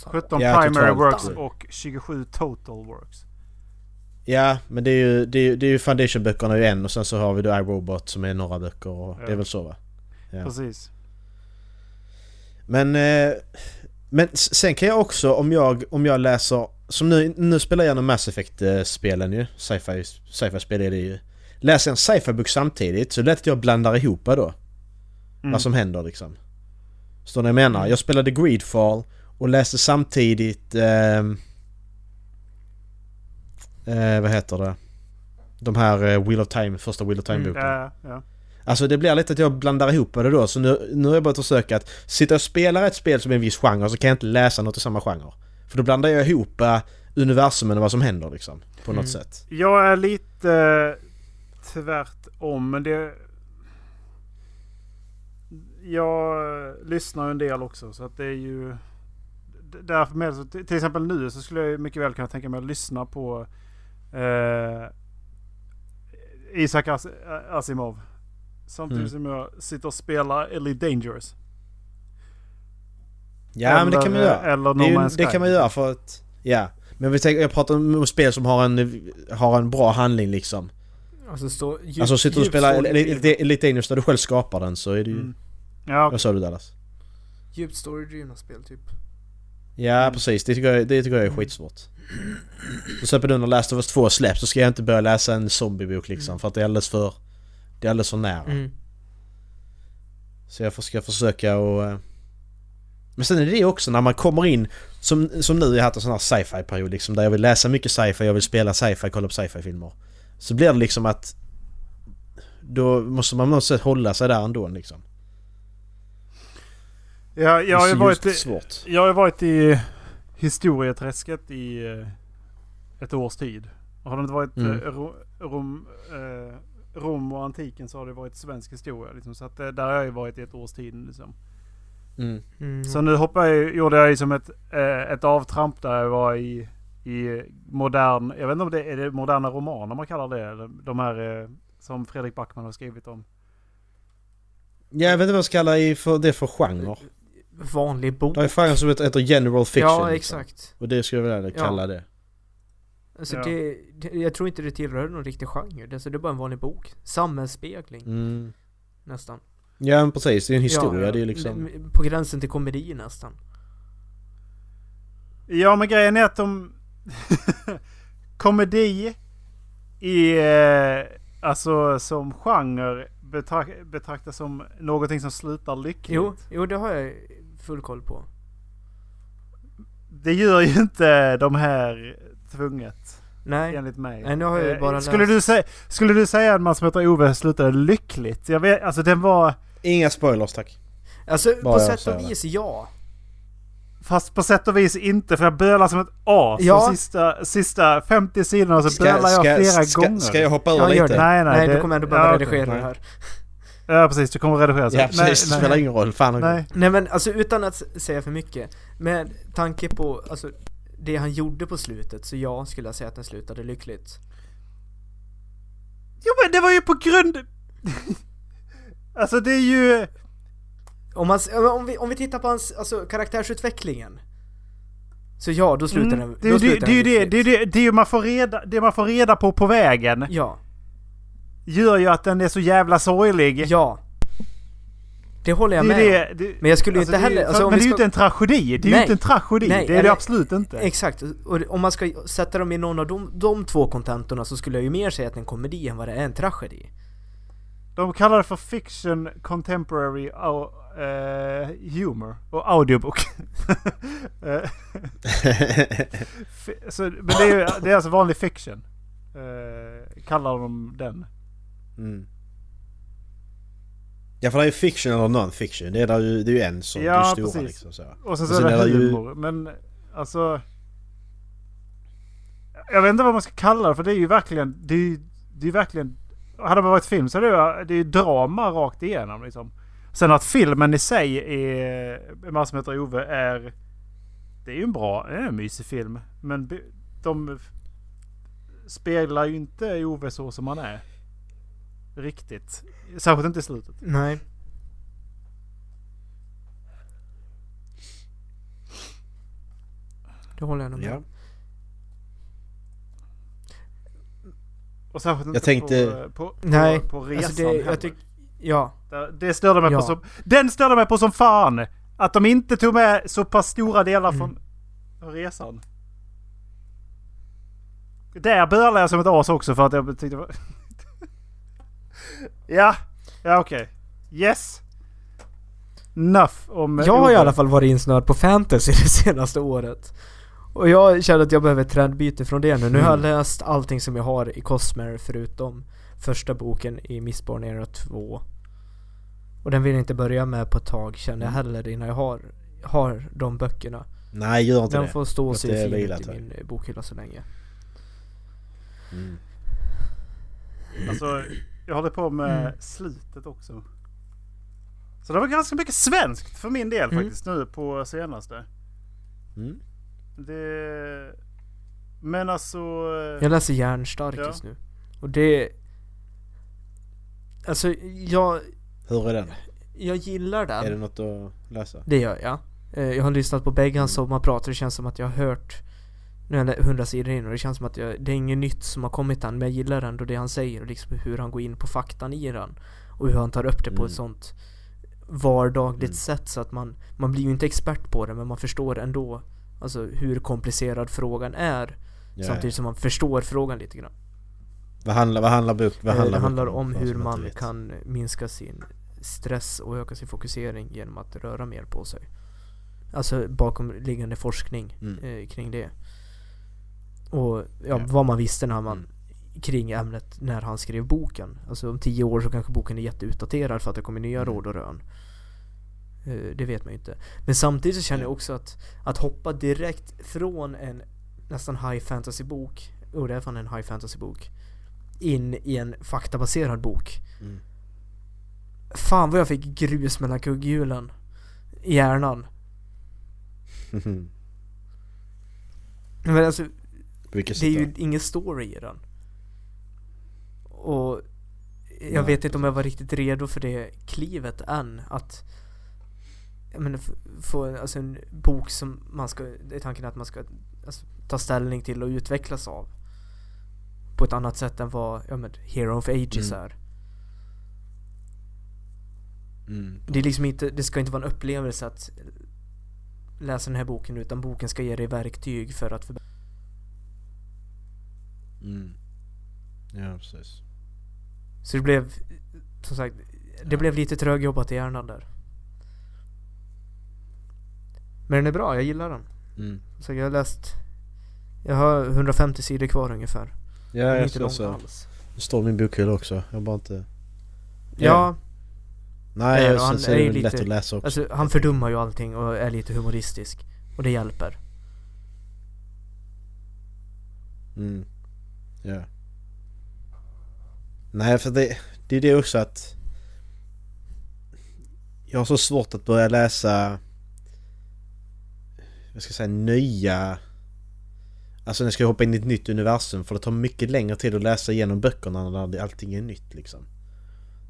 17 Ja, primary totalt. works och 27 total works. Ja, men det är ju, det är, ju- det är ju Foundation-böckerna ju en och sen så har vi då iRobot som är några böcker och det är Ja. väl så va? Ja. Precis. Men, eh, men sen kan jag också om jag, om jag läser, som nu, nu spelar jag igenom Mass Effect-spelen ju, sci-fi, sci-fi-spel är det ju. Läser en sci-fi-bok samtidigt så är det lätt att jag blandar ihop då, Mm. vad som händer liksom. Förstår ni jag menar? Jag spelade Greedfall och läste samtidigt... ehm, eh, vad heter det? De här eh, Wheel of Time, första Wheel of Time-boken. Ja, ja. Alltså det blir lite att jag blandar ihop det då. Så nu, nu har jag börjat försöka att sitta och spela ett spel som är en viss genre så kan jag inte läsa något i samma genre. För då blandar jag ihop eh, universumen och vad som händer liksom. På något Mm. sätt. Jag är lite eh, tvärtom, men det... Jag eh, lyssnar en del också, så att det är ju... Därför med, till exempel nu så skulle jag mycket väl kunna tänka mig att lyssna på eh, Isaac As Asimov. Samtidigt som jag sitter och spelar Elite Dangerous. Ja men det kan man Eller- göra. Eller No det, ju- det kan man göra för att... Ja. Men vi tänker, jag pratar om spel som har en, har en bra handling liksom. Alltså stå djup, alltså sitter du och spelar Elite Dangerous där du själv skapar den så är det ju... Mm. Ja, Vad sa du Dallas? Djupt storydrivna spel typ. Ja precis, det tycker jag, det tycker jag är skitsvårt. Till exempel nu när Last of Us 2 släpps så ska jag inte börja läsa en zombiebok liksom för att det är alldeles för... Det är alldeles för nära. Mm. Så jag ska försöka och... Men sen är det också när man kommer in som, som nu, jag har haft en sån här sci-fi period liksom där jag vill läsa mycket sci-fi, jag vill spela sci-fi, kolla på sci-fi filmer. Så blir det liksom att... Då måste man på något sätt hålla sig där ändå liksom. ja, jag har ju varit... svårt. Jag har varit i historieträsket i eh, ett års tid. Har det inte varit Mm. eh, Ro, Rom, eh, Rom och antiken så har det varit svensk historia. Liksom. Så att, där har jag ju varit i ett års tid. Liksom. Mm. Mm. Så nu hoppade jag, gjorde jag ju som ett, eh, ett avtramp där jag var i, i modern, jag vet inte om det är det moderna romaner man kallar det. De här eh, som Fredrik Backman har skrivit om. Ja, jag vet inte vad jag ska kalla i för, det för genre. Vanlig bok. Det är genre som heter general fiction. ja, liksom. exakt. Och det skulle jag vilja kalla Ja. det. Alltså Ja. det, det, jag tror inte det tillhör någon riktig genre. Det, alltså, det är bara en vanlig bok. Samhällsspegling, Mm. nästan. Ja men precis, det är en historia. Ja, det är liksom... På gränsen till komedi nästan. Ja men grejen är att de... komedi i... Eh, alltså som genre betrak- betraktas som någonting som slutar lyckligt. Jo, jo det har jag full koll på. Det gör ju inte de här tvunget. Nej, Enligt mig. Nej, nu har jag ju Eh, bara skulle, läst. du säga, skulle du säga att man som heter Ove slutade lyckligt? Jag vet, alltså den var... Inga spoilers tack. alltså Bara på sätt och det. vis ja. Fast på sätt och vis inte för jag bölar som ett as. Ja. De sista, sista 50 sidorna så bölar jag flera ska, gånger. Ska jag hoppa över Ja, lite? det. Nej, nej. Nej, det, du kommer ändå behöva ja, redigera nej. det här. Ja precis, du kommer redigera så. Ja precis, det nej, spelar nej, ingen roll. Fan nej. Nej men alltså utan att säga för mycket. Med tanke på, alltså det han gjorde på slutet, så ja, skulle jag säga att den slutade lyckligt. Jo men det var ju på grund... alltså det är ju... Om, man, om, vi, om vi tittar på hans, alltså karaktärsutvecklingen. Så ja, då slutar Mm, den, det, då slutar det, den det, det, är ju det, det är ju man får reda, det man får reda på på vägen Ja, gör ju att den är så jävla sorglig. ja. Det håller jag det med det, det, Men jag skulle ju inte det är ju- heller- alltså, men det är ju inte en tragedi. Det är ju inte en tragedi. Nej, det är det absolut inte. Exakt, och om man ska sätta dem i någon av de, de två kontentorna så skulle jag ju mer säga att det är en komedi än vad det är en tragedi. De kallar det för fiction contemporary au, eh, humor och audiobook. Eh, så, men det är, ju, det är alltså vanlig fiction. Eh, kallar de den. mm. Ja för det är ju fiction eller non-fiction. Det är, ju, det är ju en som Ja, det stora liksom så. Och sen Och så sen är det är det ju- humor. Men alltså... Jag vet inte vad man ska kalla det för det är ju verkligen... Det är ju det är verkligen... Hade det varit film så är det ju det är ju drama rakt igenom liksom. Sen att filmen i sig är... Man som heter Ove är... Det är ju en bra, det är en mysig film. Men de speglar ju inte Ove så som han är. Riktigt. Särskilt inte i slutet. Nej. Det håller jag nog med Ja. Och särskilt inte Jag tänkte- på, på, Nej, på, på resan Alltså det, jag tycker, ja. Det- Det störde mig Ja. på som... Den störde mig på som fan! Att de inte tog med så pass stora delar Mm. från resan. Där bölade jag som ett as också för att jag tyckte. Ja, ja okej. Yes! enough om... Jag har i alla fall varit insnöad på fantasy det senaste året. Och jag känner att jag behöver ett trendbyte från det nu. Nu har jag Mm. läst allting som jag har i Cosmere förutom första boken i Mistborn Era 2. Och den vill jag inte börja med på ett tag känner jag Mm. heller innan jag har, har de böckerna. Nej, gör inte Den det. får stå sig det vila fint i tag. min eh, bokhylla så länge. Mm. Alltså, jag håller på med Mm. slutet också. Så det var ganska mycket svenskt för min del Mm. faktiskt nu på senaste. Mm. Det... Men alltså... Jag läser Järnstark Ja. just nu. Och det... Alltså jag, Hur är den? jag gillar den. Är det något att läsa? Det gör jag. Eh, Jag har lyssnat på bägge hans sommarprat och det känns som att jag har hört nu är det 100 sidor in och det känns som att jag, det är inget nytt som har kommit än men jag gillar ändå det han säger och liksom hur han går in på faktan i den. Och hur han tar upp det på Mm. ett sånt vardagligt Mm. sätt så att man, man blir ju inte expert på det men man förstår ändå Alltså hur komplicerad frågan är Ja, Samtidigt som man förstår frågan lite grann. Vad handlar, vad handlar bok, vad Eh, handlar det handlar om för hur man kan minska sin stress och öka sin fokusering genom att röra mer på sig. Alltså bakomliggande forskning Mm. eh, kring det. Och ja, vad man visste när man Mm. kring ämnet när han skrev boken. Alltså om tio år så kanske boken är jätteutdaterad för att det kommer nya Mm. råd och rön. Eh, det vet man ju inte. Men samtidigt så känner jag Ja. också att att hoppa direkt från en nästan high fantasy bok, oh det är fan en high fantasy bok, in i en faktabaserad bok. Mm. Fan vad jag fick grus mellan kugghjulen i hjärnan. Men alltså, Vilket det är ju ingen story i den. Och jag Nej, vet inte om jag var riktigt redo för det klivet än. Att jag menar, få alltså en bok som man ska, det är tanken att man ska alltså, ta ställning till och utvecklas av. På ett annat sätt än vad, ja men, Hero of Ages Mm. är. Mm. Det är liksom inte, det ska inte vara en upplevelse att läsa den här boken utan boken ska ge dig verktyg för att förbättra. Mm. Ja, precis. Så det blev, som sagt, det Ja. blev lite trögjobbat i hjärnan där. Men den är bra, jag gillar den. Mm. Så jag har läst, jag har 150 sidor kvar ungefär. Ja, jag inte ser lång så. alls. Det står min bokhylla också. Jag bara inte... Ja, Nej, Ja, och han sen så är det lätt lite- att läsa också. alltså han fördummar ju allting och är lite humoristisk. Och det hjälper. Mm. Ja. Nej, för det, det är det också att... Jag har så svårt att börja läsa... Jag ska säga nya... Alltså när jag ska hoppa in i ett nytt universum för det tar mycket längre tid att läsa igenom böckerna när allting är nytt liksom.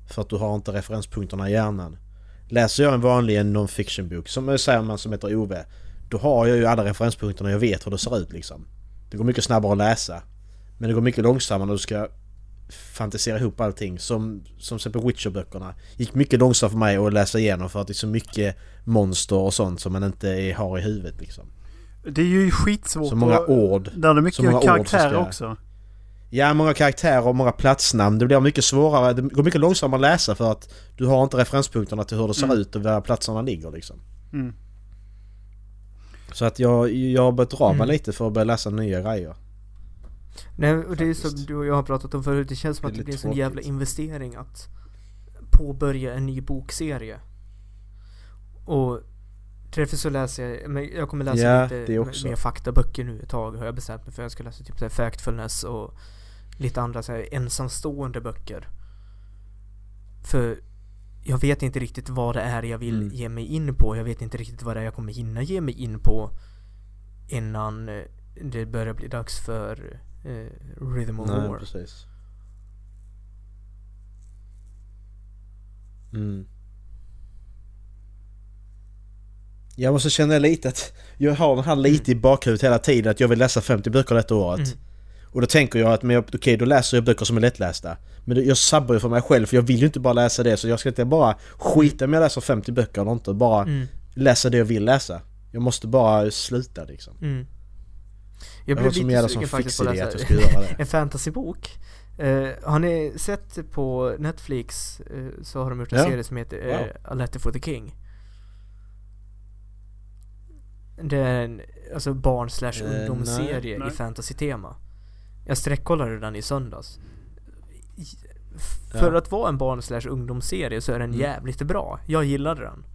För att du har inte referenspunkterna i hjärnan. Läser jag en vanlig en non-fiction bok, som säger man som heter Ove, då har jag ju alla referenspunkterna jag vet hur det ser ut liksom. Det går mycket snabbare att läsa. Men det går mycket långsammare när du ska fantisera ihop allting. Som, som till exempel Witcher-böckerna. gick mycket långsamt för mig att läsa igenom för att det är så mycket monster och sånt som man inte är, har i huvudet liksom. Det är ju skitsvårt. Så många ord. Där det är så många mycket karaktärer ska- också. Ja, många karaktärer och många platsnamn. Det blir mycket svårare. Det går mycket långsammare att läsa för att du har inte referenspunkterna till hur det ser Mm. ut och var platserna ligger liksom. Mm. Så att jag, jag har börjat dra mig Mm. lite för att börja läsa nya grejer. Nej, och det är som Faktiskt. du och jag har pratat om förut. Det känns som att det blir en sån jävla investering att påbörja en ny bokserie. Och därför så läser jag, men jag kommer läsa Ja, lite mer faktaböcker nu ett tag har jag bestämt mig för. Jag ska läsa typ så här Factfulness och lite andra så här ensamstående böcker. För jag vet inte riktigt vad det är jag vill Mm. ge mig in på. Jag vet inte riktigt vad det är jag kommer hinna ge mig in på innan eh, det börjar bli dags för eh, Rhythm of Nej, War. precis. Mm. Ja men så känner jag lite att jag har den här lite i bakhuvudet hela tiden att jag vill läsa 50 böcker detta året. Mm. Och då tänker jag att men jag- okej då läser jag böcker som är lättlästa. Men jag sabbar ju för mig själv för jag vill ju inte bara läsa det så jag ska inte bara skita om jag läser 50 böcker eller inte. Bara Mm. läsa det jag vill läsa. Jag måste bara sluta liksom. Jag blev som lite sugen faktiskt på att att läsa det. en fantasybok. Eh, har ni sett på Netflix eh, så har de gjort en Ja. serie som heter eh, Wow. A Letter for the King. Det är en alltså barn slash ungdomsserie nej. i fantasy-tema. Jag sträckkollade den i söndags. I- f- Ja. För att vara en barn slash ungdomsserie så är den Mm. jävligt bra. Jag gillade den.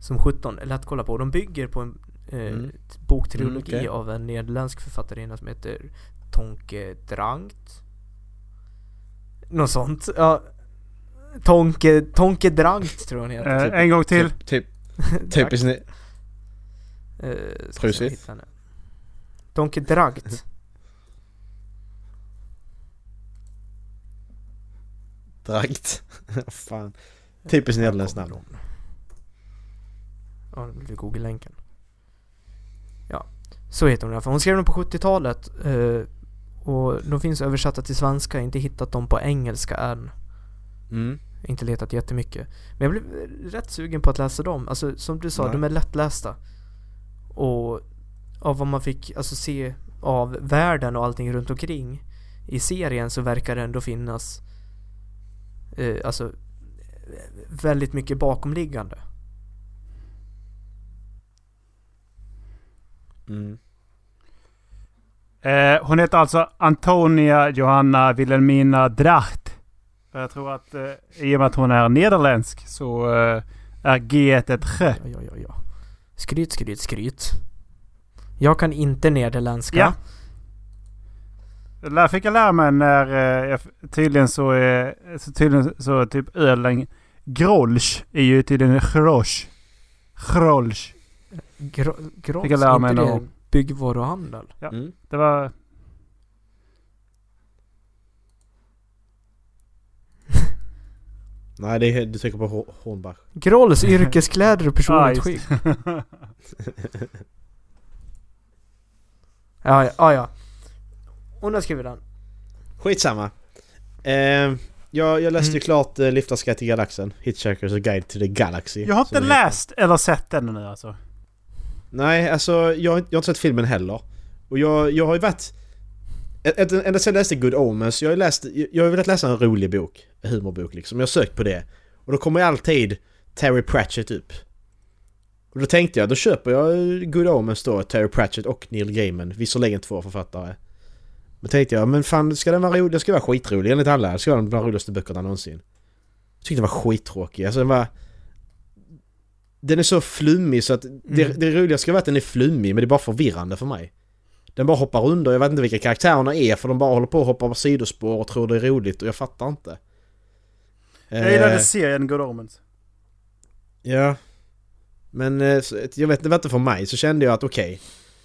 Som 17, lätt kolla på. De bygger på en Mm. t- boktrilogi Mm, okej. av en nederländsk författarinna som heter Tonke Drangt. Något sånt. Ja. Tonke, Tonke Drangt tror jag hon heter. Eh, en gång till. Typ, typ, typiskt ni- Eh, henne. Donke Dragt. Dragt. Fan. Typiskt nederländskt namn. Ja, det blir Google-länken. Ja, så heter hon i alla fall. Hon skrev dem på 70-talet. Eh, och de finns översatta till svenska. Inte hittat dem på engelska än. Mm. Inte letat jättemycket. Men jag blev rätt sugen på att läsa dem. Alltså som du sa, Nej. de är lättlästa. Och av vad man fick alltså, se av världen och allting runt omkring i serien så verkar det ändå finnas eh, alltså väldigt mycket bakomliggande. Mm. Eh, hon heter alltså Antonia Johanna Wilhelmina Dracht. Jag tror att eh, i och med att hon är nederländsk så eh, är G ett. Ja, ja, ja, ja. Skryt, skryt, skryt. Jag kan inte nederländska. Ja. Det där fick jag lära mig när eh, tydligen så är så tydligen så typ ölen Grolsch är ju tydligen Grosch. Grolsch. Gross, Fick jag lära mig någon- byggvaruhandel? Ja. Mm. Det var... Nej, det är, du tänker på Hor- Hornbach. Grolls yrkeskläder och Ah, personligt just skydd. Ja, ja, ja, ja. Hon har skrivit den. Skitsamma. Eh, jag, jag läste ju Mm. klart eh, Liftars Guide till Galaxen. Hitchhiker's Guide to the Galaxy. Jag har inte läst eller sett den nu alltså. Nej, alltså jag, har inte- jag har inte sett filmen heller. Och jag, jag har ju varit... Ända sedan jag läste Good Omens, jag har, ju läst, jag har velat läsa en rolig bok. En humorbok liksom. Jag har sökt på det. Och då kommer ju alltid Terry Pratchett upp. Och då tänkte jag, då köper jag Good Omens då, Terry Pratchett och Neil Gaiman. Visserligen två författare. Men tänkte jag, men fan ska den vara rolig? Den ska vara skitrolig enligt alla. Det ska vara de roligaste böckerna någonsin. Jag tyckte den var skittråkig. Alltså den var... Den är så flummig så att det, Mm. det roliga ska vara att den är flummig men det är bara förvirrande för mig. Den bara hoppar under, jag vet inte vilka karaktärerna är för de bara håller på och hoppar på sidospår och tror det är roligt och jag fattar inte. Jag gillade Eh, serien Good Omens. Ja. Men eh, så- jag vet, det var inte för mig så kände jag att okej.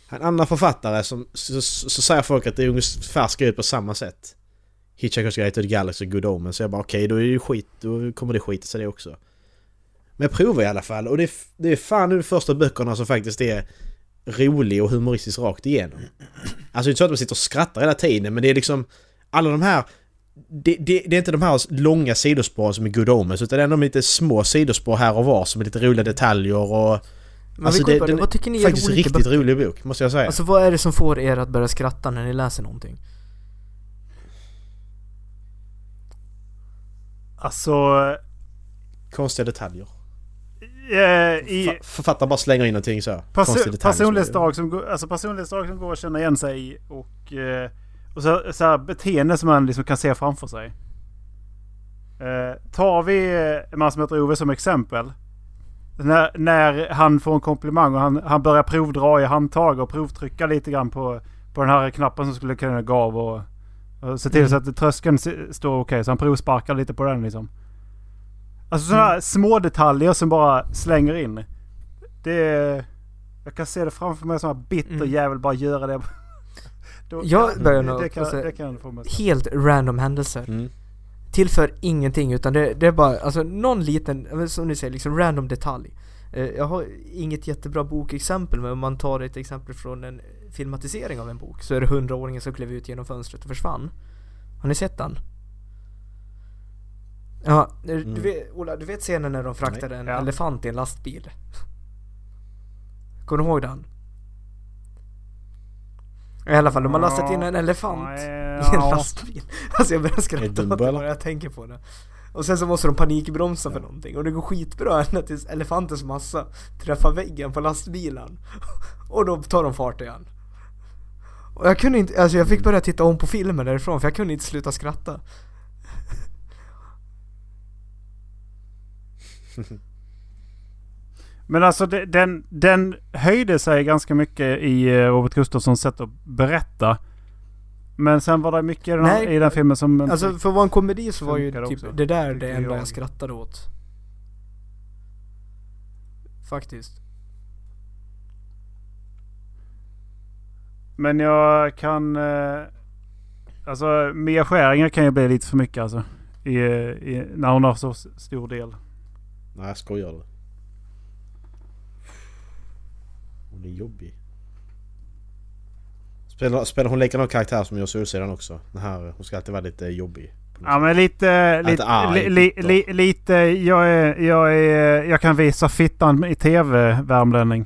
en annan författare som så, så, så säger folk att det är ungefär ska ut på samma sätt. Hitchhiker's Guide to the Galaxy, Good Omens. Så jag bara okej, då är det ju skit, då kommer det skita sig det också. Men jag provar i alla fall och det är, det är fan nu de första böckerna som faktiskt är rolig och humoristisk rakt igenom. Alltså det är inte så att man sitter och skrattar hela tiden men det är liksom alla de här det, det, det är inte de här långa sidospåren som är Good Omens utan det är ändå lite små sidospår här och var som är lite roliga detaljer och... Men Alltså, det- den Vad tycker ni är Faktiskt olika riktigt böcker? rolig bok, måste jag säga. Alltså vad är det som får er att börja skratta när ni läser någonting? Alltså... Konstiga detaljer. Eh, i Fa- Författaren bara slänger in någonting så. perso- personlighetsdrag som, går- alltså personlighetsdrag som går att känna igen sig i och, eh, och så, så här beteende som man liksom kan se framför sig. Eh, tar vi eh, en man som heter Ove som exempel. När, när han får en komplimang och han, han börjar provdra i handtag och provtrycka lite grann på, på den här knappen som skulle kunna gå av och, och se till Mm. så att tröskeln står okej. så han provsparkar lite på den liksom. Alltså sådana här små detaljer som bara slänger in. Det är... Jag kan se det framför mig som en bitter Mm. jävel bara göra det. Då, Jag börjar nog det, kan, få se- det kan få mig. Helt random händelser. Mm. Tillför ingenting utan det, det är bara, alltså någon liten, som ni säger, liksom random detalj. Eh, Jag har inget jättebra bokexempel men om man tar ett exempel från en filmatisering av en bok så är det hundraåringen som klev ut genom fönstret och försvann. Har ni sett den? Ja, du Mm. vet, Ola, du vet scenen när de fraktade en Ja. elefant i en lastbil? Kommer du ihåg den? I alla fall, de har lastat in en elefant i en Ja. lastbil. Alltså jag börjar skratta åt det bara jag tänker på det. Och sen så måste de panikbromsa för någonting och det går skitbra ända tills elefantens massa träffar väggen på lastbilen. Och då tar de fart igen. Och jag kunde inte, alltså jag fick börja titta om på filmen därifrån för jag kunde inte sluta skratta. Men alltså det- den, den höjde sig ganska mycket i eh, Robert Gustafssons sätt att berätta. Men sen var det mycket i den, Nej, i den filmen som... Alltså för att vara en komedi så var ju typ också, det där det enda jag. jag skrattade åt. Faktiskt. Men jag kan... Eh, alltså Mia Skäringer kan ju bli lite för mycket alltså. I, i, när hon har så stor del. Nej, jag skojar. du. Hon är jobbig. Spelar, spelar hon likadan karaktär som gör Solsidan också? Den här, hon ska alltid vara lite jobbig. Ja men lite... Lite, arg, li, li, bitter. li, lite jag, är, jag, är, jag kan visa fittan i tv, värmlänning.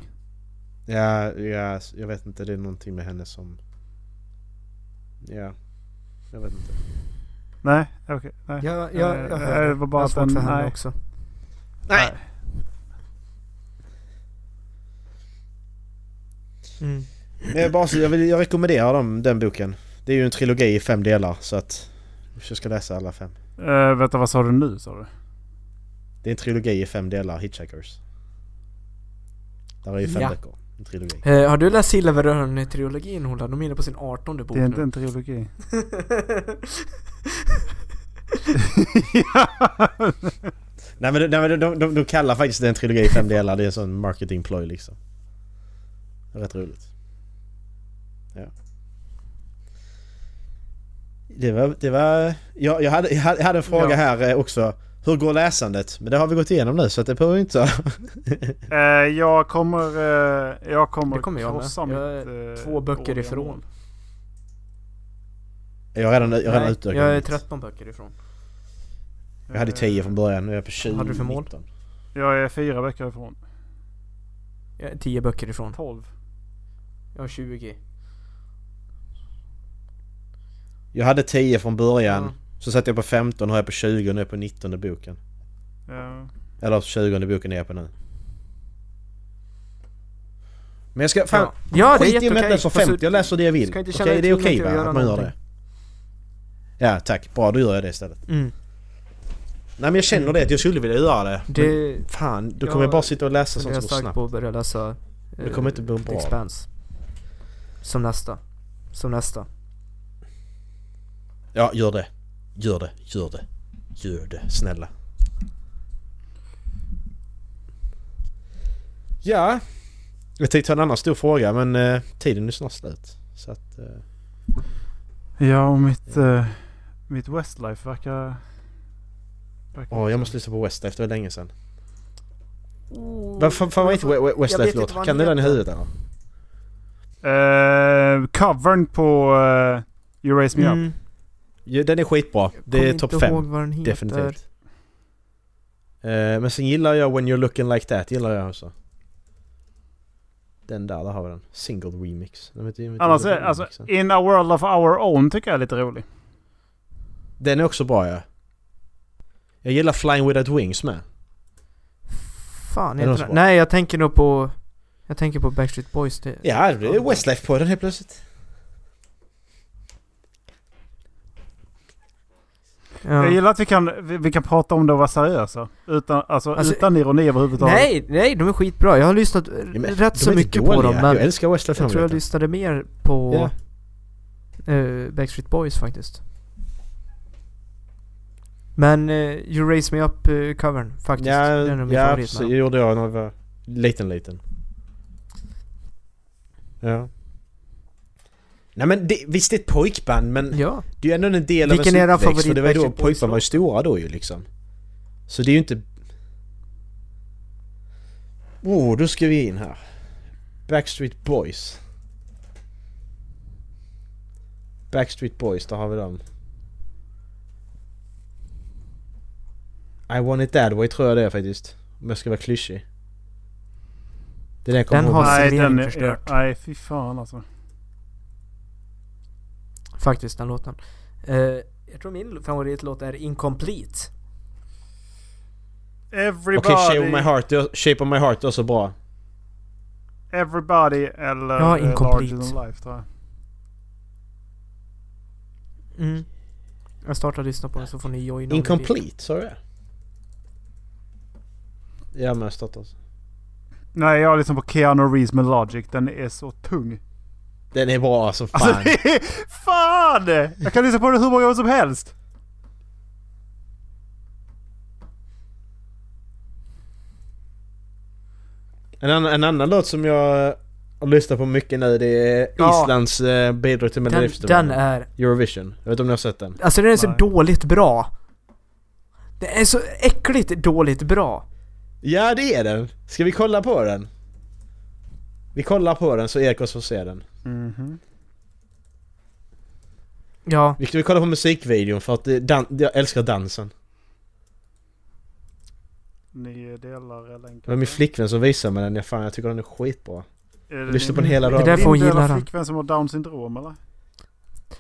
Ja, ja, jag vet inte. Det är någonting med henne som... Ja, jag vet inte. Nej, okej. nej. Jag, jag, jag hör det det. var bara jag att den- nej. också. Nej! Mm. Men jag, bara, så- jag, vill, jag rekommenderar dem, den boken. Det är ju en trilogi i fem delar så att... Jag ska läsa alla fem. Uh, vänta, vad sa du nu sa du? Det är en trilogi i fem delar, Hitchhikers. Där är ju fem Ja. böcker. En trilogi. Eh, har du läst Silverörn-trilogin Ola? De är inne på sin 18 bok Det är nu. inte en trilogi. Nej men, de, nej, men de, de, de kallar faktiskt det en trilogi i fem delar. Det är en sån marketing ploy liksom. Det är rätt roligt. Ja. Det var... Det var jag, jag, hade, jag hade jag en fråga Ja. här eh, också. Hur går läsandet? Men det har vi gått igenom nu så att det behöver inte... Eh, jag kommer... eh, jag kommer, Det kommer jag med. krossa Jag mitt... är eh, två böcker ifrån. jag har redan, jag redan Nej, utökat jag är mitt. 13 böcker ifrån. Jag hade 10 från början, nu är jag på 20. Vad hade du för mål? 19. Jag är fyra veckor ifrån. Jag är 10 böcker ifrån. 12. Jag har 20. Jag hade 10 från början. Ja. Så satt jag på 15 och är jag på 20 och nu är jag på 19 boken. Ja. Eller 20 boken är jag på nu. Men jag ska... Fan, Ja, ja det är skit i om jag jätteokej. läser Fast 50, jag läser det jag vill. inte Okej, dig det är okej att va? göra Att man gör det? Ja, tack. Bra, då gör jag det istället. Mm. Nej men jag känner det att jag skulle vilja göra det. Det... Men fan, då kommer jag bara sitta och läsa Så sånt jag är som går snabbt. på att börja läsa Det kommer inte bli The bra. Expanse. Som nästa. Som nästa. Ja, gör det. Gör det, gör det. Gör det, snälla. Ja. Jag tänkte ta en annan stor fråga men eh, tiden är snart slut. Så att... Eh, Ja, och mitt, eh, mitt Westlife verkar... verkar Åh, jag måste lyssna på Westlife, det var länge sedan. Oh, Vad fan, Westlife-låt? inte vad Kan du den i huvudet eller? Eh, covern på uh, You Raise Me Up. Mm. Ja, den är skitbra. Det är topp inte 5. ihåg vad den heter. Definitivt. Eh, men sen gillar jag When You're Looking Like That, gillar jag också. Den där, där har vi den. Single remix. Den vet, vet Annars är, alltså. In a World of Our Own tycker jag är lite rolig. Den är också bra ja. Jag gillar Flying Without Wings med. Fan den? bra? Nej jag tänker nog på... Jag tänker på Backstreet Boys. Det, Ja, det är Westlife på den helt plötsligt. Ja. Jag gillar att vi kan, vi, vi kan prata om det och vara seriösa. Utan, alltså, Alltså, utan ironi överhuvudtaget. Nej, nej de är skitbra. Jag har lyssnat Ja, men rätt så mycket på dåliga. dem men Jag älskar Westlife jag tror jag lyssnade mer på Ja. eh, Backstreet Boys faktiskt. Men eh, You Raise Me Up eh, covern faktiskt. Ja, den är min ja precis. Det gjorde jag när jag var liten liten. Ja. Nej men det, visst det är ett pojkband men Ja. det är ju ändå en del Vilken av ens uppväxt för det var då pojkband var ju stora då ju liksom. Så det är ju inte... Oh, då ska vi in här. Backstreet Boys. Backstreet Boys, där har vi dem. I want it that way tror jag det är faktiskt. Om jag ska vara klyschig. Det är den jag kommer Den ihåg. har är, förstört. nej, fy fan alltså. Faktiskt den låten. Eh, jag tror min favoritlåt är Incomplete. Everybody, Okej, Shape of My Heart, Shape of My Heart är så bra. everybody eller Ja, eh, incomplete. Larger than life tror jag. Mm. Jag startar lyssna på den så får ni joina. Incomplete, sa du det? Ja men jag startar. Nej, jag lyssnar på Keanu Reeves med Logic. Den är så tung. Den är bra som fan. Alltså är... Fan! Jag kan lyssna på den hur många gånger som helst. En, annan, en annan låt som jag har lyssnat på mycket nu det är Ja. Islands eh, bidrag till Den, Melodifestivalen. den är... Eurovision. Jag vet inte om ni har sett den? Alltså den är så Nej. dåligt bra. Det är så äckligt dåligt bra. Ja det är den! Ska vi kolla på den? Vi kollar på den så Erik också får se den. Mhm. Ja, Vi ska vi kolla på musikvideon för att dan- jag älskar dansen. Ni delar länken. Det var min flickvän som visade mig den. Jag, fan, jag tycker den är skitbra. Är det lyssnar på den hela är dagen. Det är därför hon gillar den. flickvän som har down syndrom eller?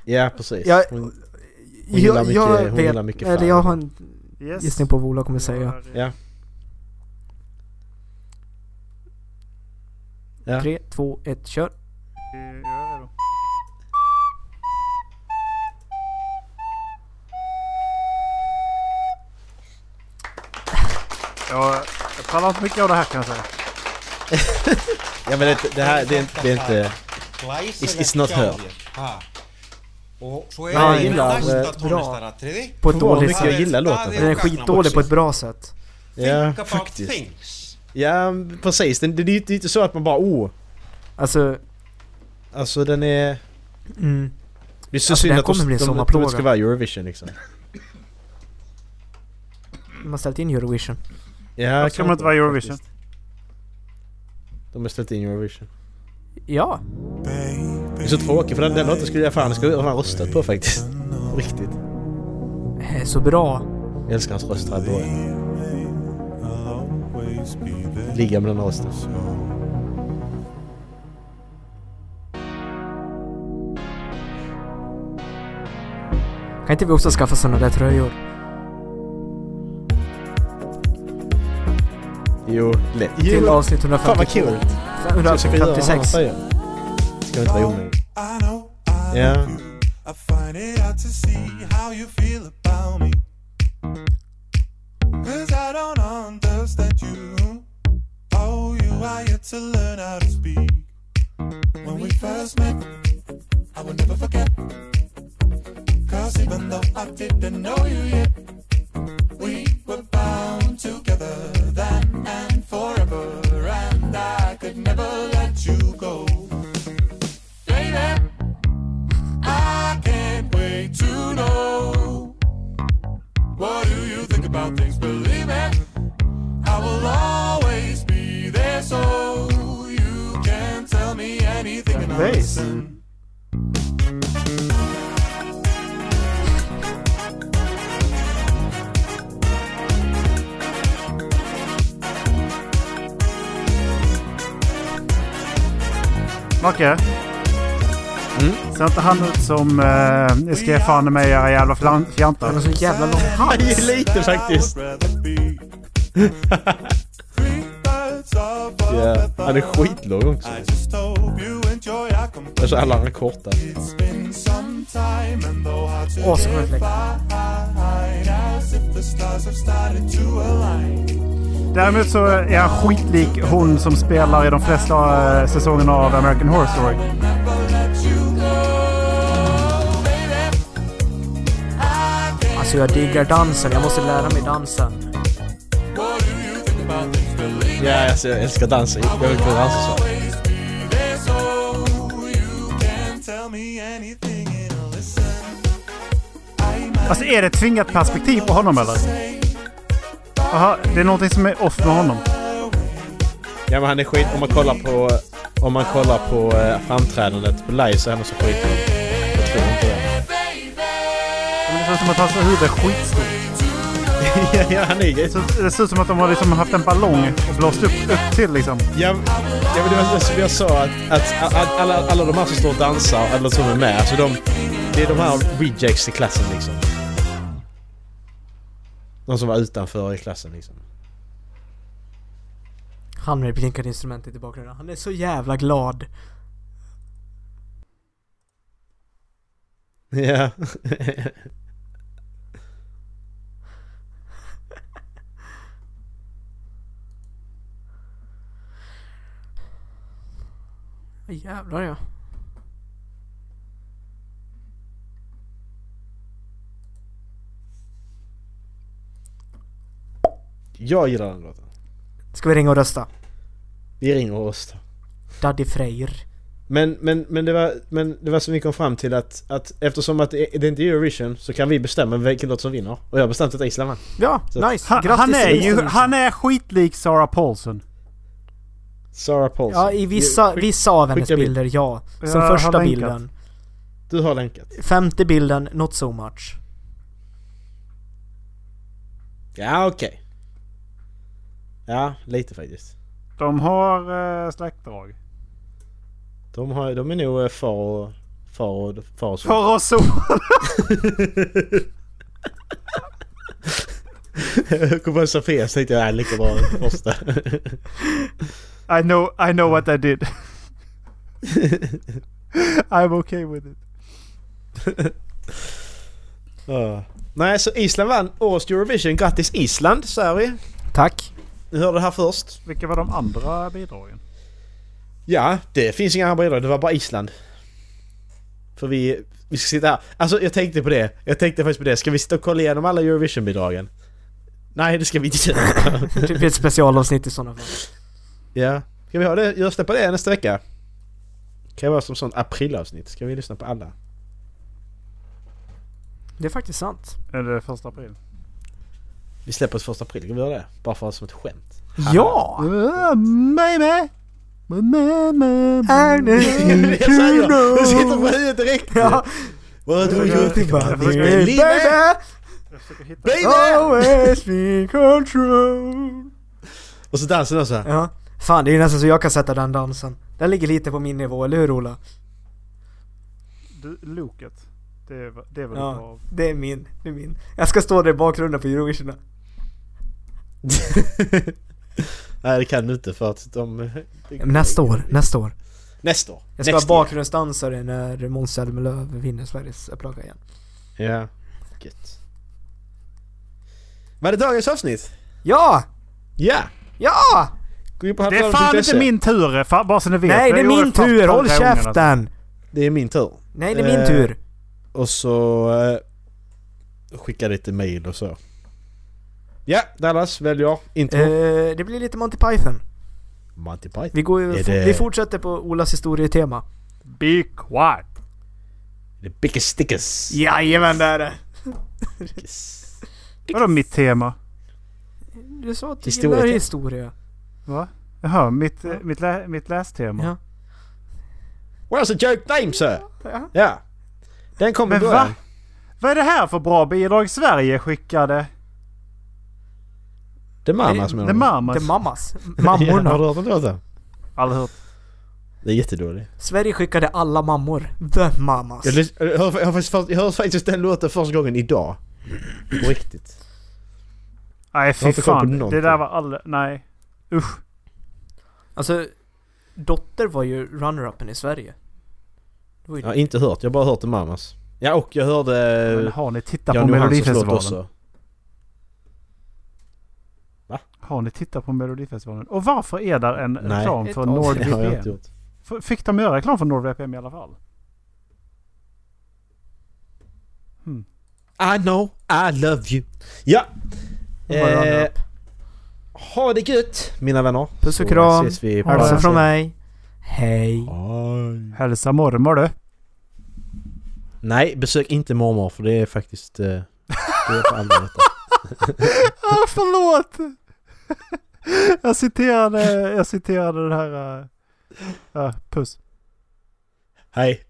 Ja precis. Jag- Hon, Hon gillar mycket- hon vet, gillar mycket eller fan. jag har en Yes. gissning på vad Ola kommer säga. Ja. Ja. Tre, två, ett, kör. Jag. Jag, jag pallar inte mycket av det här kan jag säga. ja men det, det här det är, inte- det är inte... It's- it's not her. Och så Nej, är jag det gillar, tonnestarare. På ett dåligt mycket jag sätt. gillar låten. Den är skitdålig på ett bra sätt. Ja faktiskt. Ja precis. Det, det, är inte- det är inte så att man bara oh. Alltså, Alltså den är... mm. Det är så Alltså, synd att de, de, de, sommarplåga. inte ska vara Eurovision liksom. De har ställt in Eurovision. Ja, Varför ska man inte vara Eurovision? faktiskt. De har ställt in Eurovision. Ja. Det är så tråkigt för den, den låten skulle jag fan, skulle jag fan röstat på faktiskt. Riktigt. Det är så bra. Jag älskar hans röst här i början. Ligga den rösten. Kan inte vi också skaffa sådana där tröjor? Jo, lätt. Till Jo, avsnitt fan vad 152. kul! Så jag ska göra den här 156. tröjan. Ska inte vara omöjligt. Ja. I find it to how you. Oh, you are yet to learn how to speak. When we first met, I will never forget. Cause even though I didn't know you yet, we were bound together Macke? Mm? Ser inte han ut som ni ska ge fan i mig era jävla fjantar? Han har så jävla lång Han är hals. lite faktiskt. Feather. han är skitlång också. Alltså alla andra är korta. Åh, så perfekt. define Däremot så är han skitlik hon som spelar i de flesta uh, säsongerna av American Horror Story. Alltså jag diggar dansen. Jag måste lära mig dansen. Ja, alltså jag älskar dansen. Jag vill kunna dansa så. Alltså är det ett tvingat perspektiv på honom eller? Aha, det är någonting som är off med honom. Ja men han är skit... Om man kollar på... Om man kollar på eh, framträdandet på live så är han så skitbra. Jag tror inte det. Men Det känns som att hans huvud är skitstort. ja, ja, han är ser- Det ser ut som att de har liksom haft en ballong och blåst upp, upp till liksom. Ja, ja men det var som jag sa att, att, att alla, alla de här som står och dansar, eller som är med, alltså de... Det är de här rejects i klassen liksom. De som var utanför i klassen liksom. Han med blinkande instrumentet i bakgrunden. Han är så jävla glad. Ja. Jävlar ja. Jag gillar den låten. Ska vi ringa och rösta? Vi ringer och röstar. Daddy Freyr. Men, men, men, det var, men det var som vi kom fram till att, att eftersom att det, det inte är Eurovision så kan vi bestämma vilken låt som vinner. Och jag har bestämt att Island vann. Ja, Så- nice! Han, han, är ju, han är skitlik Sarah Paulson. Sarah Paulson. Ja, i vissa, Skick- vissa av hennes bild. bilder, ja. Som Jag första bilden. Du har länkat. Femte bilden, not so much. Ja, okej. Ja, lite faktiskt. De har uh, släktdrag. De, har, de är nog eh, far och... Far och... Far och son. Far och son. Jag kom på Sofia så tänkte jag, ja, lika bra första. I know, I know what I did. I'm okay with it. Ja. Nej, så Island vann årets Eurovision. Grattis Island, säger vi. Tack. Ni hörde det här först. Vilka var de andra bidragen? Ja, det finns inga andra bidrag. Det var bara Island. För vi, vi ska sitta här. Alltså jag tänkte på det. Jag tänkte faktiskt på det. Ska vi sitta och kolla igenom alla Eurovision-bidragen? Nej, det ska vi inte göra. Det blir ett specialavsnitt i sådana fall. ja. Ska vi ha det? Rösta på det nästa vecka? Kan vara som sånt aprilavsnitt. Ska vi lyssna på alla? Det är faktiskt sant. Är det första april? Vi släpper oss första april. Ska vi göra det? Bara för som ett skämt. Ja! Baby! Det säger jag! Det sitter på huvudet direkt! Ja. What do you think about me? Baby! Baby! Always be control. Och så dansen också. Ja. Fan, det är nästan så jag kan sätta den dansen. Den ligger lite på min nivå, eller hur Ola? Du, loket. Det är, det är väl Ja. bra. Det är min, det är min. Jag ska stå där i bakgrunden på Eurovision. Nej det kan du inte för att de... Nästa år, nästa år. Nästa år. Jag ska vara bakgrundsdansare när Måns Zelmerlöw vinner Sveriges upplaga igen. Ja. Gött. Var det dagens avsnitt? Ja! Ja! Ja! Gå in på Det är fan inte min tur, fa- bara så ni vet. Nej, det är min tur! Håll alltså. käften! Det är min tur. Nej, det är min Eh, tur. Och så... Eh, skicka lite mail och så. Ja, Dallas väljer intro. Eh, det blir lite Monty Python. Monty Python. Vi, går, det- vi fortsätter på Olas historietema. Be quiet. The biggest stickers. Jajamän, det är det. Vadå mitt tema? Du sa att du Historietema. gillar historia. Va? Jaha, mitt, eh, mitt, lä, mitt lästema. Ja. What's a joke name sir? Ja. Ja. Den kommer Men början. va? Vad är det här för bra bidrag Sverige skickade? Det är Mamas menar The? Mamas. The Mamas. Ja, har Mammorna. du hört den låten? Aldrig hört. Det är jättedålig. Sverige skickade alla mammor. The Mamas. Jag, lys- jag, hör, jag, har faktiskt, jag hör faktiskt den låten första gången idag. På riktigt. Nej har fy inte koll på fan. Det där var aldrig... Nej. Usch. Alltså, Dotter var ju runner-upen i Sverige. Det var ju Jag har inte hört, jag har bara hört The Mamas. Ja och jag hörde Men har ni tittat på Melodifestivalen? också. Har ni tittat på Melodifestivalen? Och varför är där en Nej. reklam för NordVPN? Fick de göra reklam för NordVPN i alla fall? Hmm. I know I love you. Ja. Eh, ha det gött mina vänner. Puss och Så kram. ses vi på Hälsa från mig. Hej. Hej. Hälsa mormor du. Nej, besök inte mormor för det är faktiskt... Eh, det är för allvar detta. Ah, förlåt! Jag citerade, jag citerade den här... Uh, puss. Hej.